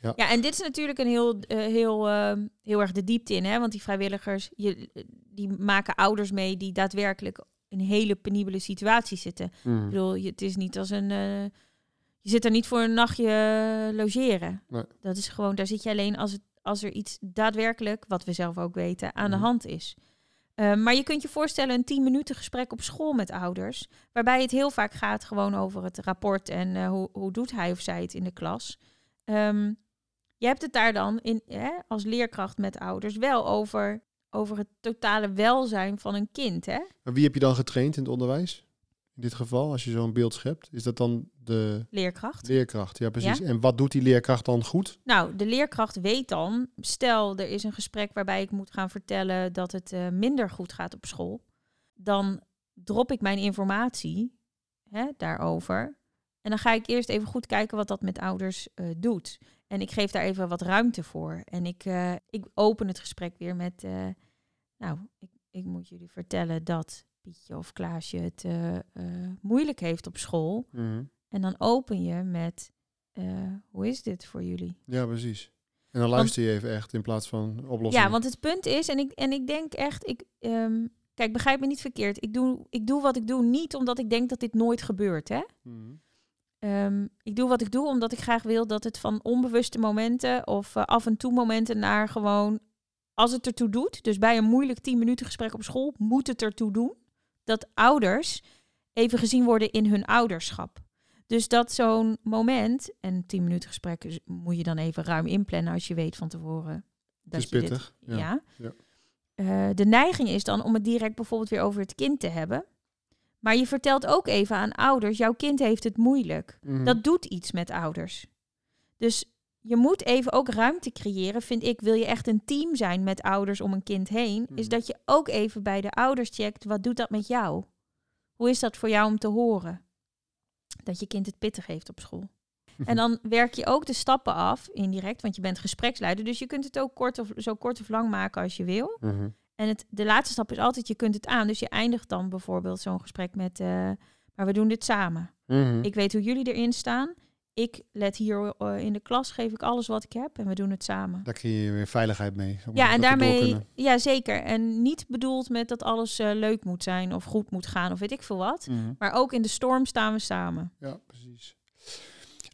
Ja. ja, en dit is natuurlijk een heel, uh, heel, uh, heel erg de diepte in, hè? want die vrijwilligers, je, die maken ouders mee die daadwerkelijk in hele penibele situaties zitten. Mm. Ik bedoel, het is niet als een... Je zit er niet voor een nachtje logeren. Nee. Dat is gewoon, daar zit je alleen als, het, als er iets daadwerkelijk, wat we zelf ook weten, aan Mhm. de hand is. Uh, maar je kunt je voorstellen een 10 minuten gesprek op school met ouders, waarbij het heel vaak gaat gewoon over het rapport en uh, hoe, hoe doet hij of zij het in de klas. Um, je hebt het daar dan in, hè, als leerkracht met ouders wel over, over het totale welzijn van een kind. Hè? Maar wie heb je dan getraind in het onderwijs? In dit geval, als je zo'n beeld schept, is dat dan de leerkracht? Leerkracht, ja precies. Ja? En wat doet die leerkracht dan goed? Nou, de leerkracht weet dan, stel er is een gesprek waarbij ik moet gaan vertellen dat het uh, minder goed gaat op school, dan drop ik mijn informatie hè, daarover. En dan ga ik eerst even goed kijken wat dat met ouders uh, doet. En ik geef daar even wat ruimte voor. En ik, uh, ik open het gesprek weer met, nou, ik, ik moet jullie vertellen dat Pietje of Klaasje het uh, moeilijk heeft op school. Mm -hmm. En dan open je met, hoe is dit voor jullie? Ja, precies. En dan luister je even echt in plaats van oplossen. Ja, want het punt is, en ik, en ik denk echt, ik, um, kijk, begrijp me niet verkeerd. Ik doe, ik doe wat ik doe niet omdat ik denk dat dit nooit gebeurt, hè? Mm -hmm. Um, ik doe wat ik doe omdat ik graag wil dat het van onbewuste momenten of uh, af en toe momenten naar gewoon, als het ertoe doet, dus bij een moeilijk 10 minuten gesprek op school, moet het ertoe doen dat ouders even gezien worden in hun ouderschap. Dus dat zo'n moment, en 10 minuten gesprek moet je dan even ruim inplannen als je weet van tevoren. Dat is pittig. Dit, ja. ja. eh, de neiging is dan om het direct bijvoorbeeld weer over het kind te hebben. Maar je vertelt ook even aan ouders, jouw kind heeft het moeilijk. Mhm. Dat doet iets met ouders. Dus je moet even ook ruimte creëren, vind ik. Wil je echt een team zijn met ouders om een kind heen, is Mhm. dat je ook even bij de ouders checkt, wat doet dat met jou? Hoe is dat voor jou om te horen? Dat je kind het pittig heeft op school. En dan werk je ook de stappen af, indirect, want je bent gespreksleider. Dus je kunt het ook kort of, zo kort of lang maken als je wil. Mhm. En het, de laatste stap is altijd, je kunt het aan. Dus je eindigt dan bijvoorbeeld zo'n gesprek met, eh, maar we doen dit samen. Mhm. Ik weet hoe jullie erin staan. Ik let hier eh, in de klas, geef ik alles wat ik heb en we doen het samen. Daar creëer je weer veiligheid mee. Ja, en daarmee, ja zeker. En niet bedoeld met dat alles eh, leuk moet zijn of goed moet gaan of weet ik veel wat. Mhm. Maar ook in de storm staan we samen. Ja, precies.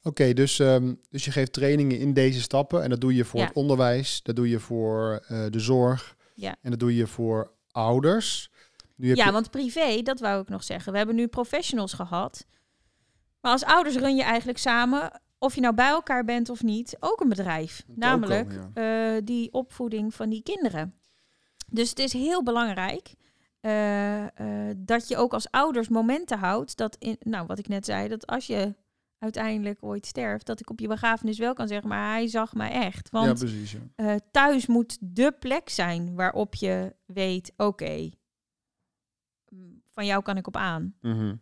Oké, dus, ehm, dus je geeft trainingen in deze stappen. En dat doe je voor Ja. het onderwijs, dat doe je voor eh, de zorg. Ja. En dat doe je voor ouders. Nu heb Ja, je, want privé, dat wou ik nog zeggen. We hebben nu professionals gehad. Maar als ouders run je eigenlijk samen, of je nou bij elkaar bent of niet, ook een bedrijf. Namelijk toko, eh, die opvoeding van die kinderen. Dus het is heel belangrijk eh, eh, dat je ook als ouders momenten houdt. Dat in, nou, wat ik net zei, dat als je uiteindelijk ooit sterft, dat ik op je begrafenis wel kan zeggen, maar hij zag mij echt. ja, Want precies. Ja. eh, thuis moet de plek zijn waarop je weet, oké, mm, van jou kan ik op aan. Mhm.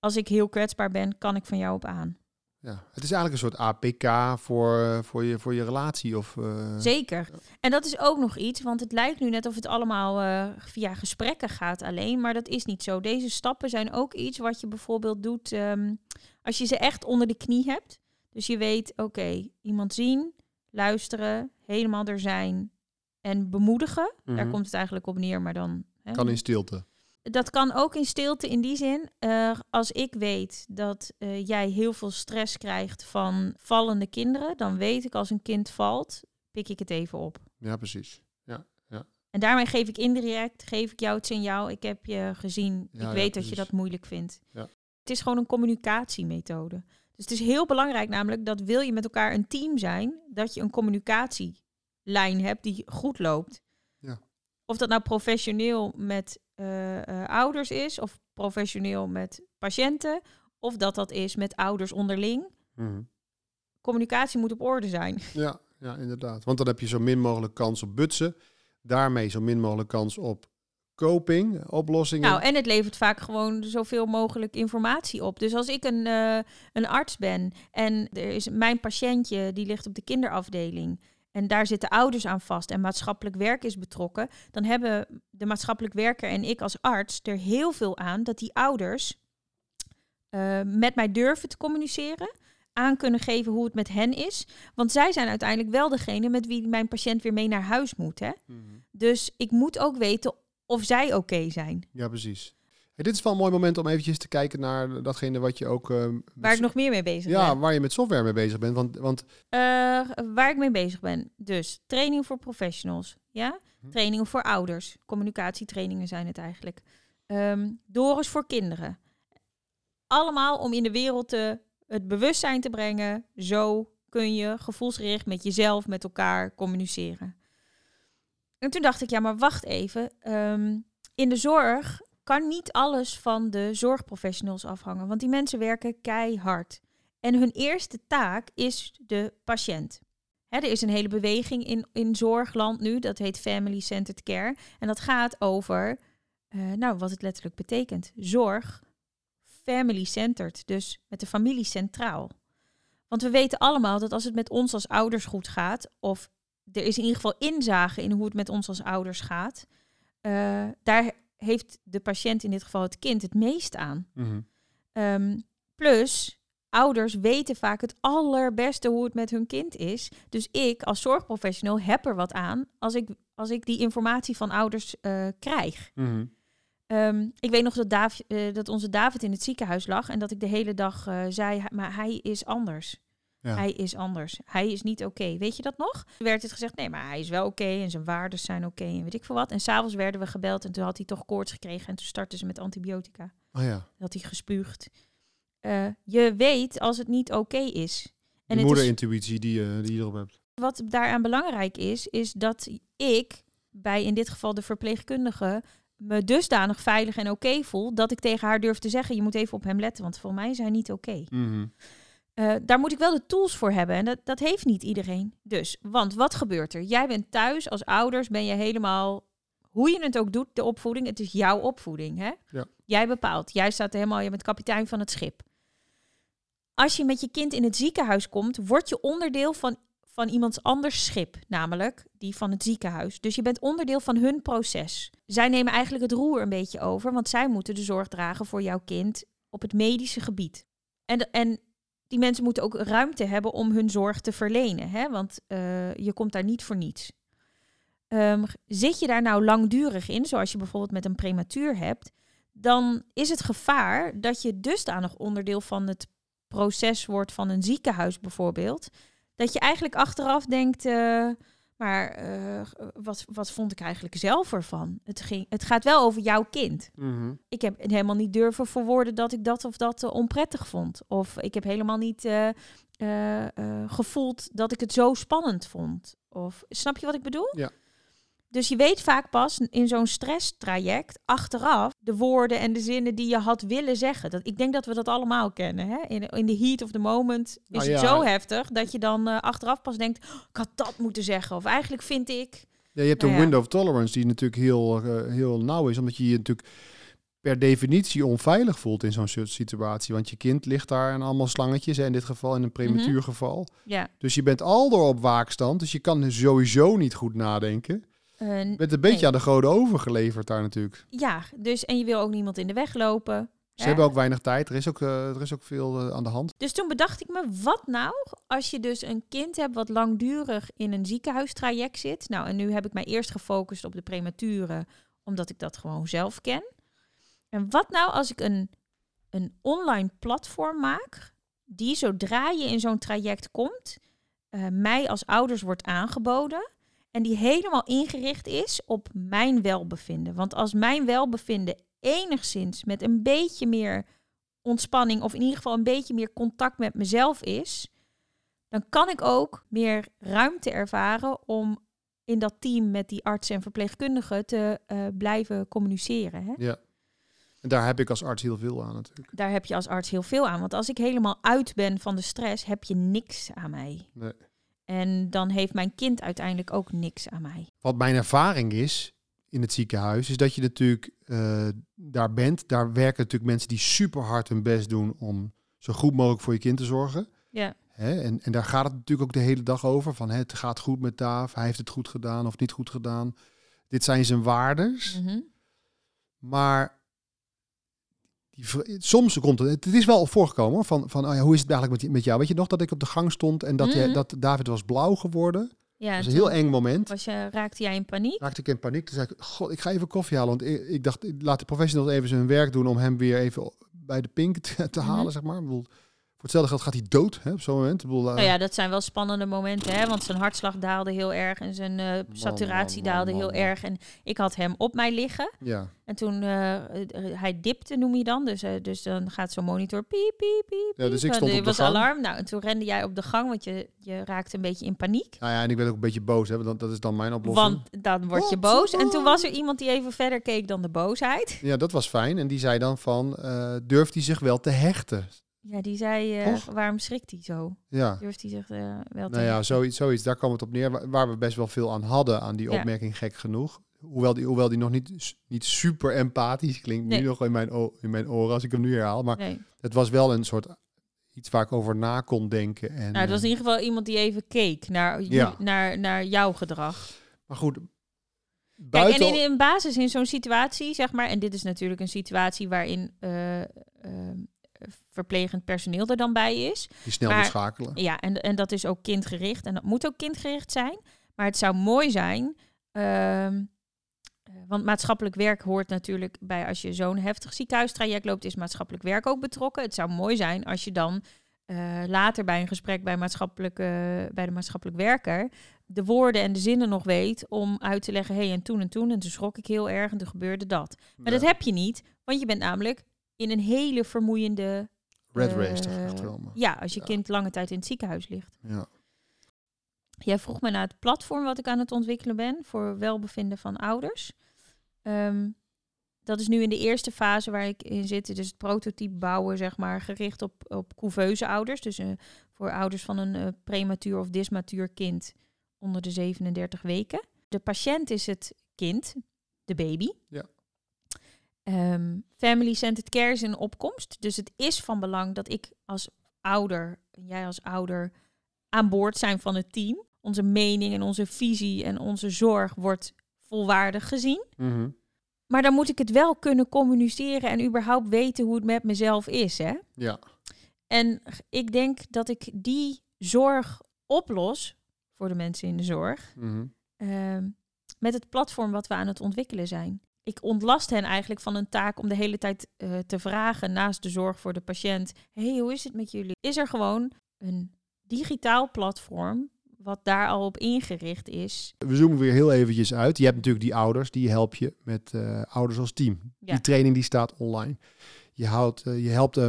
Als ik heel kwetsbaar ben, kan ik van jou op aan. ja. Het is eigenlijk een soort APK voor, eh, voor, je, voor je relatie. Of, eh, Zeker. En dat is ook nog iets, want het lijkt nu net of het allemaal eh, via gesprekken gaat alleen, maar dat is niet zo. Deze stappen zijn ook iets wat je bijvoorbeeld doet ehm, als je ze echt onder de knie hebt. Dus je weet, oké, iemand zien, luisteren, helemaal er zijn en bemoedigen. Daar Mhm. komt het eigenlijk op neer, maar dan... Hè, Kan in stilte. Dat kan ook in stilte in die zin. eh, als ik weet dat eh, jij heel veel stress krijgt van vallende kinderen, dan weet ik als een kind valt, pik ik het even op. Ja, precies. En daarmee geef ik indirect, geef ik jou het signaal, ik heb je gezien, Ja, ik ja, weet dat je dat moeilijk vindt. Ja. Het is gewoon een communicatiemethode. Dus het is heel belangrijk namelijk dat wil je met elkaar een team zijn, dat je een communicatielijn hebt die goed loopt. Ja. Of dat nou professioneel met eh, eh, ouders is, of professioneel met patiënten, of dat dat is met ouders onderling. Mhm. Communicatie moet op orde zijn. Ja, ja, inderdaad. Want dan heb je zo min mogelijk kans op butsen. Daarmee zo min mogelijk kans op coping, oplossingen. Nou, en het levert vaak gewoon zoveel mogelijk informatie op. Dus als ik een, eh, een arts ben en er is mijn patiëntje die ligt op de kinderafdeling en daar zitten ouders aan vast en maatschappelijk werk is betrokken, dan hebben de maatschappelijk werker en ik als arts er heel veel aan dat die ouders eh, met mij durven te communiceren, aan kunnen geven hoe het met hen is. Want zij zijn uiteindelijk wel degene met wie mijn patiënt weer mee naar huis moet. Hè? Mhm. Dus ik moet ook weten of zij oké zijn. Ja, precies. Hey, dit is wel een mooi moment om eventjes te kijken naar datgene wat je ook... eh, Waar ik nog meer mee bezig Ja, ben. waar je met software mee bezig bent. Want, want Eh, waar ik mee bezig ben. Dus training voor professionals. Ja? Hm. Trainingen voor ouders. Communicatietrainingen zijn het eigenlijk. Ehm Doris voor kinderen. Allemaal om in de wereld te, het bewustzijn te brengen. Zo kun je gevoelsgericht met jezelf, met elkaar communiceren. En toen dacht ik, ja, maar wacht even. Ehm, in de zorg kan niet alles van de zorgprofessionals afhangen. Want die mensen werken keihard. En hun eerste taak is de patiënt. Hè, er is een hele beweging in, in zorgland nu, dat heet Family Centered Care. En dat gaat over, eh, nou, wat het letterlijk betekent. Zorg, family centered, dus met de familie centraal. Want we weten allemaal dat als het met ons als ouders goed gaat, of er is in ieder geval inzage in hoe het met ons als ouders gaat, eh, daar heeft de patiënt, in dit geval het kind, het meest aan. mhm. Ehm, plus, ouders weten vaak het allerbeste hoe het met hun kind is. Dus ik als zorgprofessional heb er wat aan als ik, als ik die informatie van ouders eh, krijg. Mhm. Ehm, ik weet nog dat, Dav- eh, dat onze David in het ziekenhuis lag en dat ik de hele dag eh, zei, maar hij is anders. Ja. Hij is anders. Hij is niet oké. Weet je dat nog? Toen werd het gezegd, nee, maar hij is wel oké en zijn waarden zijn oké en weet ik veel wat. En s'avonds werden we gebeld en toen had hij toch koorts gekregen en toen startten ze met antibiotica. Oh ja, Dat hij gespuugd. Eh, je weet als het niet oké is. En is, moederintuïtie die, je die je erop hebt. wat daaraan belangrijk is, is dat ik bij in dit geval de verpleegkundige me dusdanig veilig en oké voel dat ik tegen haar durf te zeggen: je moet even op hem letten, want voor mij is hij niet oké. Mhm. Eh, daar moet ik wel de tools voor hebben. En dat, dat heeft niet iedereen. Dus, want wat gebeurt er? Jij bent thuis als ouders, ben je helemaal, hoe je het ook doet, de opvoeding. Het is jouw opvoeding. Hè? Ja. Jij bepaalt. Jij staat helemaal, je bent kapitein van het schip. Als je met je kind in het ziekenhuis komt, word je onderdeel van, van iemands anders schip. Namelijk die van het ziekenhuis. Dus je bent onderdeel van hun proces. Zij nemen eigenlijk het roer een beetje over, want zij moeten de zorg dragen voor jouw kind op het medische gebied. En, en die mensen moeten ook ruimte hebben om hun zorg te verlenen. Hè? Want eh, je komt daar niet voor niets. Ehm, zit je daar nou langdurig in, zoals je bijvoorbeeld met een prematuur hebt, dan is het gevaar dat je dusdanig onderdeel van het proces wordt van een ziekenhuis bijvoorbeeld, dat je eigenlijk achteraf denkt, eh, maar eh, wat, wat vond ik eigenlijk zelf ervan? Het, ging, het gaat wel over jouw kind Mhm. ik heb helemaal niet durven verwoorden dat ik dat of dat eh, onprettig vond. Of ik heb helemaal niet eh, gevoeld dat ik het zo spannend vond. Of snap je wat ik bedoel? Ja. Dus je weet vaak pas in zo'n stresstraject achteraf de woorden en de zinnen die je had willen zeggen. Dat, ik denk dat we dat allemaal kennen. Hè? In, in de heat of the moment is Nou het ja. zo heftig dat je dan eh, achteraf pas denkt: "Oh, ik had dat moeten zeggen. Of eigenlijk vind ik. Ja, je hebt Nou een ja. window of tolerance die natuurlijk heel, eh, heel nauw is, omdat je je natuurlijk per definitie onveilig voelt in zo'n soort situatie. Want je kind ligt daar en allemaal slangetjes, hè, in dit geval in een prematuurgeval. Ja, Dus je bent al door op waakstand, dus je kan sowieso niet goed nadenken. Eh, Je bent een beetje Nee. aan de goden overgeleverd daar natuurlijk. ja, dus en je wil ook niemand in de weg lopen. Ze hè? hebben ook weinig tijd, er is ook, eh, er is ook veel eh, aan de hand. Dus toen bedacht ik me, wat nou als je dus een kind hebt wat langdurig in een ziekenhuistraject zit. Nou, en nu heb ik mij eerst gefocust op de premature, omdat ik dat gewoon zelf ken. En wat nou als ik een, een online platform maak, die zodra je in zo'n traject komt, eh, mij als ouders wordt aangeboden. En die helemaal ingericht is op mijn welbevinden. Want als mijn welbevinden enigszins met een beetje meer ontspanning of in ieder geval een beetje meer contact met mezelf is, dan kan ik ook meer ruimte ervaren om in dat team met die arts en verpleegkundigen te eh, blijven communiceren. Hè? Ja. En daar heb ik als arts heel veel aan natuurlijk. Daar heb je als arts heel veel aan. Want als ik helemaal uit ben van de stress, heb je niks aan mij. Nee. En dan heeft mijn kind uiteindelijk ook niks aan mij. Wat mijn ervaring is in het ziekenhuis, is dat je natuurlijk eh, daar bent. Daar werken natuurlijk mensen die super hard hun best doen om zo goed mogelijk voor je kind te zorgen. Ja, Hè? En, en daar gaat het natuurlijk ook de hele dag over. Van hè, het gaat goed met Daaf, hij heeft het goed gedaan of niet goed gedaan. Dit zijn zijn waardes. Mhm. Maar die, soms komt het, het is wel voorgekomen van, van oh ja, hoe is het eigenlijk met, met jou? Weet je nog dat ik op de gang stond en dat, jij- Mhm. dat David was blauw geworden? ja Dat was en een heel eng moment. was je, raakte jij in paniek? raakte ik in paniek. Toen zei ik, god, ik ga even koffie halen. Want ik, ik dacht, ik laat de professionals even zijn werk doen om hem weer even bij de pink te, te Mhm. halen, zeg maar. Ik bedoel, voor hetzelfde geld gaat hij dood hè, op zo'n moment. Ik bedoel, eh, Nou ja, dat zijn wel spannende momenten, hè? Want zijn hartslag daalde heel erg en zijn eh, saturatie man, man, daalde man, heel erg. En ik had hem op mij liggen. ja. En toen, eh, hij dipte noem je dan. Dus, dus dan gaat zo'n monitor piep, piep, piep. Ja, dus ik stond En op de was gang. alarm. Nou, en toen rende jij op de gang, want je, je raakte een beetje in paniek. Nou ja, en ik werd ook een beetje boos. Hè, want dat, is dan mijn oplossing. Want dan word je boos. En toen was er iemand die even verder keek dan de boosheid. Ja, dat was fijn. En die zei dan van, durft hij zich wel te hechten? Ja, die zei, eh, waarom schrikt hij zo? Ja. Durft hij zich eh, wel te... Nou ja, zoiets, zoiets, daar kwam het op neer. Waar, waar we best wel veel aan hadden, aan die Ja. opmerking, gek genoeg. Hoewel die, hoewel die nog niet, niet super empathisch klinkt, Nee. nu nog in mijn, in mijn oren als ik hem nu herhaal. Maar Nee. het was wel een soort iets waar ik over na kon denken. En, Nou, het was in eh, ieder geval iemand die even keek naar, Ja. naar, naar jouw gedrag. Maar goed, Kijk, en in, in basis in zo'n situatie, zeg maar, en dit is natuurlijk een situatie waarin eh, eh, verplegend personeel er dan bij is. die snel maar- schakelen. Ja, en, en dat is ook kindgericht en dat moet ook kindgericht zijn. Maar het zou mooi zijn, ehm, eh, want maatschappelijk werk hoort natuurlijk bij als je zo'n heftig ziekenhuistraject loopt, is maatschappelijk werk ook betrokken. Het zou mooi zijn als je dan eh, later bij een gesprek bij, maatschappelijk, eh, bij de maatschappelijk werker de woorden en de zinnen nog weet om uit te leggen, hé, hey, en toen en toen, en toen schrok ik heel erg en toen gebeurde dat. Maar dat heb je niet, want je bent namelijk in een hele vermoeiende... Red eh, race maar- Ja, als je Ja. kind lange tijd in het ziekenhuis ligt. Ja. Jij vroeg me naar het platform wat ik aan het ontwikkelen ben voor welbevinden van ouders. Ehm, dat is nu in de eerste fase waar ik in zit. Dus het prototype bouwen, zeg maar, gericht op, op couveuse ouders. Dus eh, voor ouders van een uh, prematuur of dismatuur kind onder de 37 weken. De patiënt is het kind, de baby. Ja. Um, family centered care is in opkomst. Dus het is van belang dat ik als ouder, jij als ouder, aan boord zijn van het team. Onze mening en onze visie en onze zorg wordt volwaardig gezien. Mhm. Maar dan moet ik het wel kunnen communiceren en überhaupt weten hoe het met mezelf is. Hè? Ja. En ik denk dat ik die zorg oplos voor de mensen in de zorg. Mhm. ehm, met het platform wat we aan het ontwikkelen zijn. Ik ontlast hen eigenlijk van een taak om de hele tijd eh, te vragen naast de zorg voor de patiënt. hey, hoe is het met jullie? Is er gewoon een digitaal platform wat daar al op ingericht is? We zoomen weer heel eventjes uit. Je hebt natuurlijk die ouders, die help je met eh, ouders als team. Ja. Die training die staat online. Je, houdt, eh, je helpt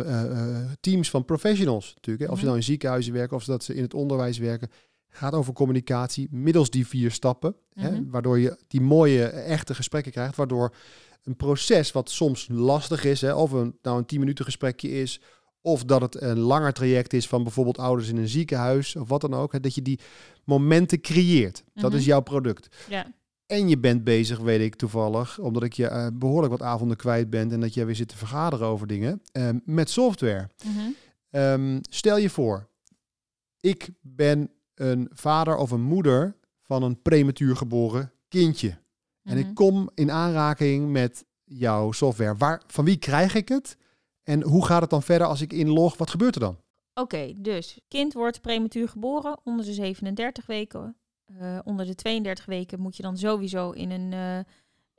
teams van professionals natuurlijk. Hè. Of ze Mhm. nou in ziekenhuizen werken of dat ze in het onderwijs werken. Gaat over communicatie middels die vier stappen. hè, Mhm. waardoor je die mooie, echte gesprekken krijgt. Waardoor een proces wat soms lastig is, hè, of een, nou een 10 minuten gesprekje is, of dat het een langer traject is van bijvoorbeeld ouders in een ziekenhuis of wat dan ook. Hè, dat je die momenten creëert. Dat Mhm. is jouw product. Ja. En je bent bezig, weet ik toevallig, omdat ik je eh, behoorlijk wat avonden kwijt ben en dat jij weer zit te vergaderen over dingen, eh, met software. Mhm. Ehm, stel je voor, ik ben een vader of een moeder van een prematuur geboren kindje. En Mhm. ik kom in aanraking met jouw software. Waar, van wie krijg ik het? En hoe gaat het dan verder als ik inlog? Wat gebeurt er dan? Oké, dus kind wordt prematuur geboren onder de 37 weken. Eh, onder de 32 weken moet je dan sowieso in een. eh,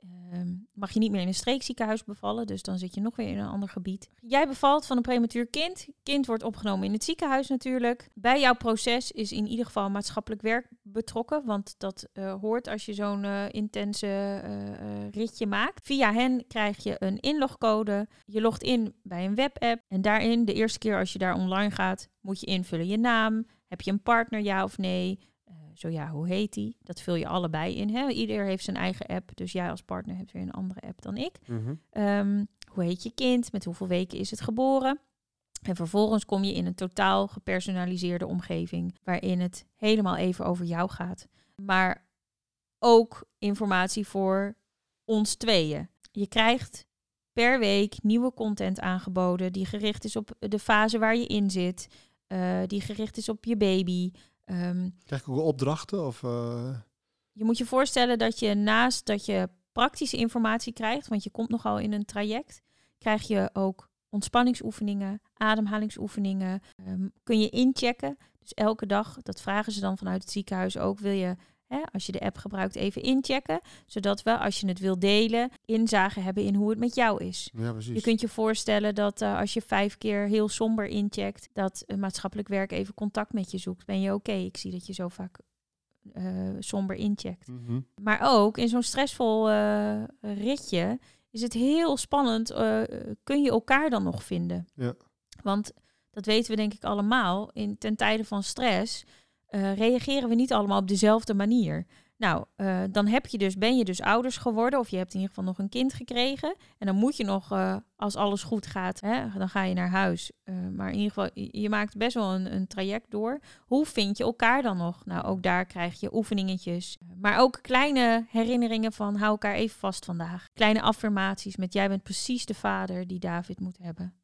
ehm, mag je niet meer in een streekziekenhuis bevallen, dus dan zit je nog weer in een ander gebied. Jij bevalt van een prematuur kind. Kind wordt opgenomen in het ziekenhuis natuurlijk. Bij jouw proces is in ieder geval maatschappelijk werk betrokken, want dat eh, hoort als je zo'n eh, intense eh, ritje maakt. Via hen krijg je een inlogcode. Je logt in bij een webapp en daarin, de eerste keer als je daar online gaat, moet je invullen je naam. Heb je een partner, ja of nee? Zo ja, hoe heet die? Dat vul je allebei in. Hè? Ieder heeft zijn eigen app, dus jij als partner hebt weer een andere app dan ik. Ehm, hoe heet je kind? Met hoeveel weken is het geboren? En vervolgens kom je in een totaal gepersonaliseerde omgeving, waarin het helemaal even over jou gaat. Maar ook informatie voor ons tweeën. Je krijgt per week nieuwe content aangeboden die gericht is op de fase waar je in zit, eh, die gericht is op je baby. Ehm, Krijg ik ook opdrachten? Of, eh, je moet je voorstellen dat je naast dat je praktische informatie krijgt, want je komt nogal in een traject, krijg je ook ontspanningsoefeningen, ademhalingsoefeningen. Ehm, kun je inchecken. Dus elke dag, dat vragen ze dan vanuit het ziekenhuis ook, wil je, hè, als je de app gebruikt, even inchecken. Zodat we, als je het wil delen, inzage hebben in hoe het met jou is. ja, precies. Je kunt je voorstellen dat eh, als je vijf keer heel somber incheckt, dat een maatschappelijk werk even contact met je zoekt. Ben je oké? Ik zie dat je zo vaak eh, somber incheckt. Mhm. Maar ook in zo'n stressvol eh, ritje is het heel spannend. eh, kun je elkaar dan nog vinden? Ja. Want dat weten we denk ik allemaal. In, ten tijde van stress eh, reageren we niet allemaal op dezelfde manier. Nou, eh, dan heb je dus, ben je dus ouders geworden of je hebt in ieder geval nog een kind gekregen. En dan moet je nog, eh, als alles goed gaat, hè, dan ga je naar huis. Maar in ieder geval, je, je maakt best wel een, een traject door. Hoe vind je elkaar dan nog? Nou, ook daar krijg je oefeningetjes. Maar ook kleine herinneringen van hou elkaar even vast vandaag. Kleine affirmaties met jij bent precies de vader die David moet hebben.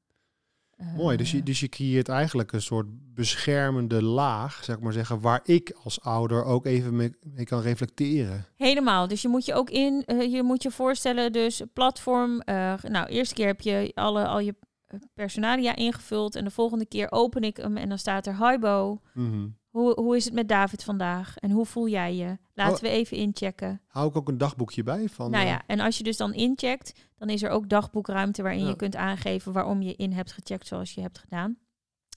Eh, Mooi, dus je, dus je creëert eigenlijk een soort beschermende laag, zeg maar zeggen, waar ik als ouder ook even mee, mee kan reflecteren. Helemaal. Dus je moet je ook in, eh, je moet je voorstellen, dus platform. eh, nou, eerste keer heb je alle, al je eh, personalia ingevuld. En de volgende keer open ik hem en dan staat er Hi Bo. Mhm. Hoe, hoe is het met David vandaag? En hoe voel jij je? Laten Oh. we even inchecken. Hou ik ook een dagboekje bij van. nou eh, ja, en als je dus dan incheckt, dan is er ook dagboekruimte waarin Ja. je kunt aangeven waarom je in hebt gecheckt zoals je hebt gedaan.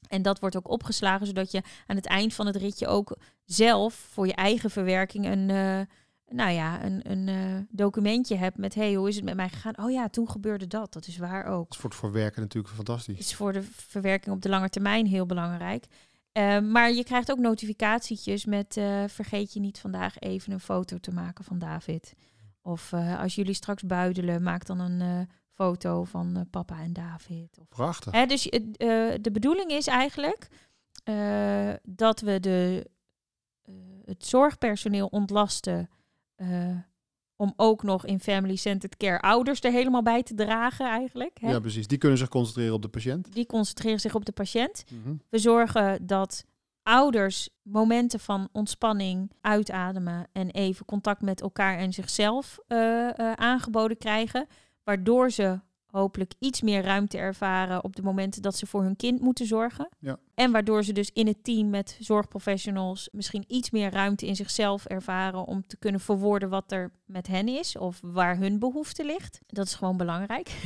En dat wordt ook opgeslagen, zodat je aan het eind van het ritje ook zelf voor je eigen verwerking een, eh, nou ja, een, een eh, documentje hebt met hey, hoe is het met mij gegaan? Oh ja, toen gebeurde dat. Dat is waar ook. dat is voor het verwerken natuurlijk fantastisch. Is voor de verwerking op de lange termijn heel belangrijk. Eh, maar je krijgt ook notificatietjes met eh, vergeet je niet vandaag even een foto te maken van David. Of eh, als jullie straks buidelen, maak dan een eh, foto van papa en David. Of Prachtig. Hè, dus de bedoeling is eigenlijk dat we de, het zorgpersoneel ontlasten om ook nog in family-centered care ouders er helemaal bij te dragen eigenlijk. Hè? Ja, precies. Die kunnen zich concentreren op de patiënt. Die concentreren zich op de patiënt. Mhm. We zorgen dat ouders momenten van ontspanning, uitademen en even contact met elkaar en zichzelf eh, eh, aangeboden krijgen. Waardoor ze hopelijk iets meer ruimte ervaren op de momenten dat ze voor hun kind moeten zorgen. Ja. En waardoor ze dus in het team met zorgprofessionals misschien iets meer ruimte in zichzelf ervaren om te kunnen verwoorden wat er met hen is of waar hun behoefte ligt. Dat is gewoon belangrijk.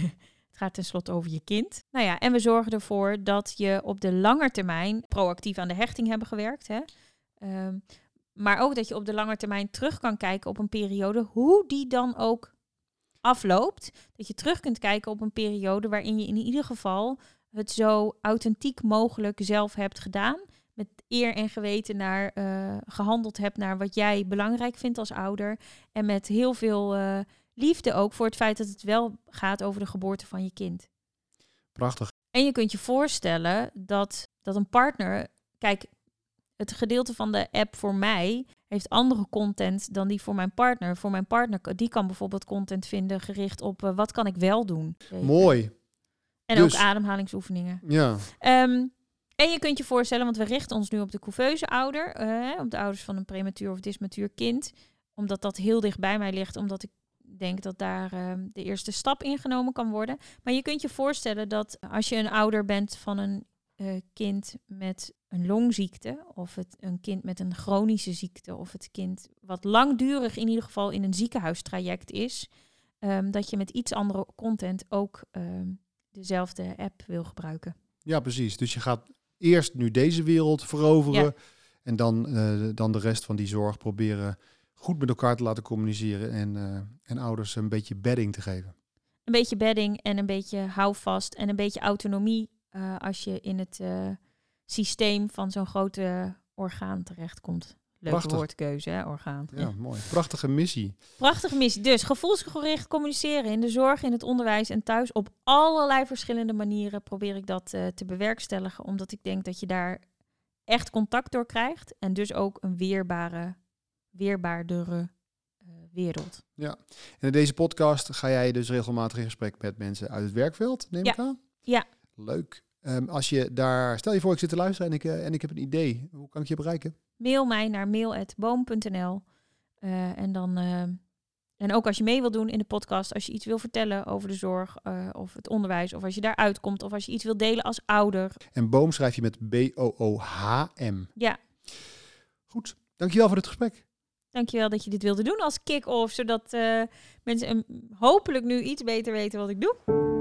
Het gaat tenslotte over je kind. Nou ja, en we zorgen ervoor dat je op de lange termijn proactief aan de hechting hebben gewerkt. Hè? Ehm, maar ook dat je op de lange termijn terug kan kijken op een periode, hoe die dan ook afloopt. Dat je terug kunt kijken op een periode waarin je in ieder geval het zo authentiek mogelijk zelf hebt gedaan. Met eer en geweten naar eh, gehandeld hebt naar wat jij belangrijk vindt als ouder. En met heel veel eh, liefde ook voor het feit dat het wel gaat over de geboorte van je kind. Prachtig. En je kunt je voorstellen dat, dat een partner. Kijk, het gedeelte van de app voor mij heeft andere content dan die voor mijn partner. Voor mijn partner, die kan bijvoorbeeld content vinden gericht op eh, wat kan ik wel doen. Mooi. En Dus- ook ademhalingsoefeningen. Ja. Ehm, en je kunt je voorstellen, want we richten ons nu op de couveuse ouder, eh, op de ouders van een prematuur of dismatuur kind, omdat dat heel dicht bij mij ligt, omdat ik denk dat daar ehm, de eerste stap ingenomen kan worden. Maar je kunt je voorstellen dat als je een ouder bent van een eh, kind met een longziekte, of het, een kind met een chronische ziekte, of het kind wat langdurig in ieder geval in een ziekenhuistraject is, ehm, dat je met iets andere content ook ehm, dezelfde app wil gebruiken. ja, precies. Dus je gaat eerst nu deze wereld veroveren. Ja. En dan, eh, dan de rest van die zorg proberen goed met elkaar te laten communiceren. En, eh, en ouders een beetje bedding te geven. een beetje bedding en een beetje houvast en een beetje autonomie eh, als je in het eh, systeem van zo'n grote orgaan terechtkomt. Leuke Prachtig. woordkeuze, hè, orgaan. Ja, mooi. Prachtige missie. Prachtige missie. Dus gevoelsgericht communiceren in de zorg, in het onderwijs en thuis. Op allerlei verschillende manieren probeer ik dat eh, te bewerkstelligen. Omdat ik denk dat je daar echt contact door krijgt. En dus ook een weerbare, weerbaardere wereld. En in deze podcast ga jij dus regelmatig in gesprek met mensen uit het werkveld, neem Ja. ik aan? Ja. Leuk. Ehm, als je daar, stel je voor ik zit te luisteren en ik, eh, en ik heb een idee. Hoe kan ik je bereiken? mail mij naar mail.boom.nl. Eh, en dan. eh, en ook als je mee wil doen in de podcast, als je iets wil vertellen over de zorg of het onderwijs, of als je daar uitkomt, of als je iets wil delen als ouder. En boom schrijf je met B-O-O-H-M. Ja, Goed. Dankjewel voor het gesprek. dankjewel dat je dit wilde doen als kick-off, zodat mensen hopelijk nu iets beter weten wat ik doe.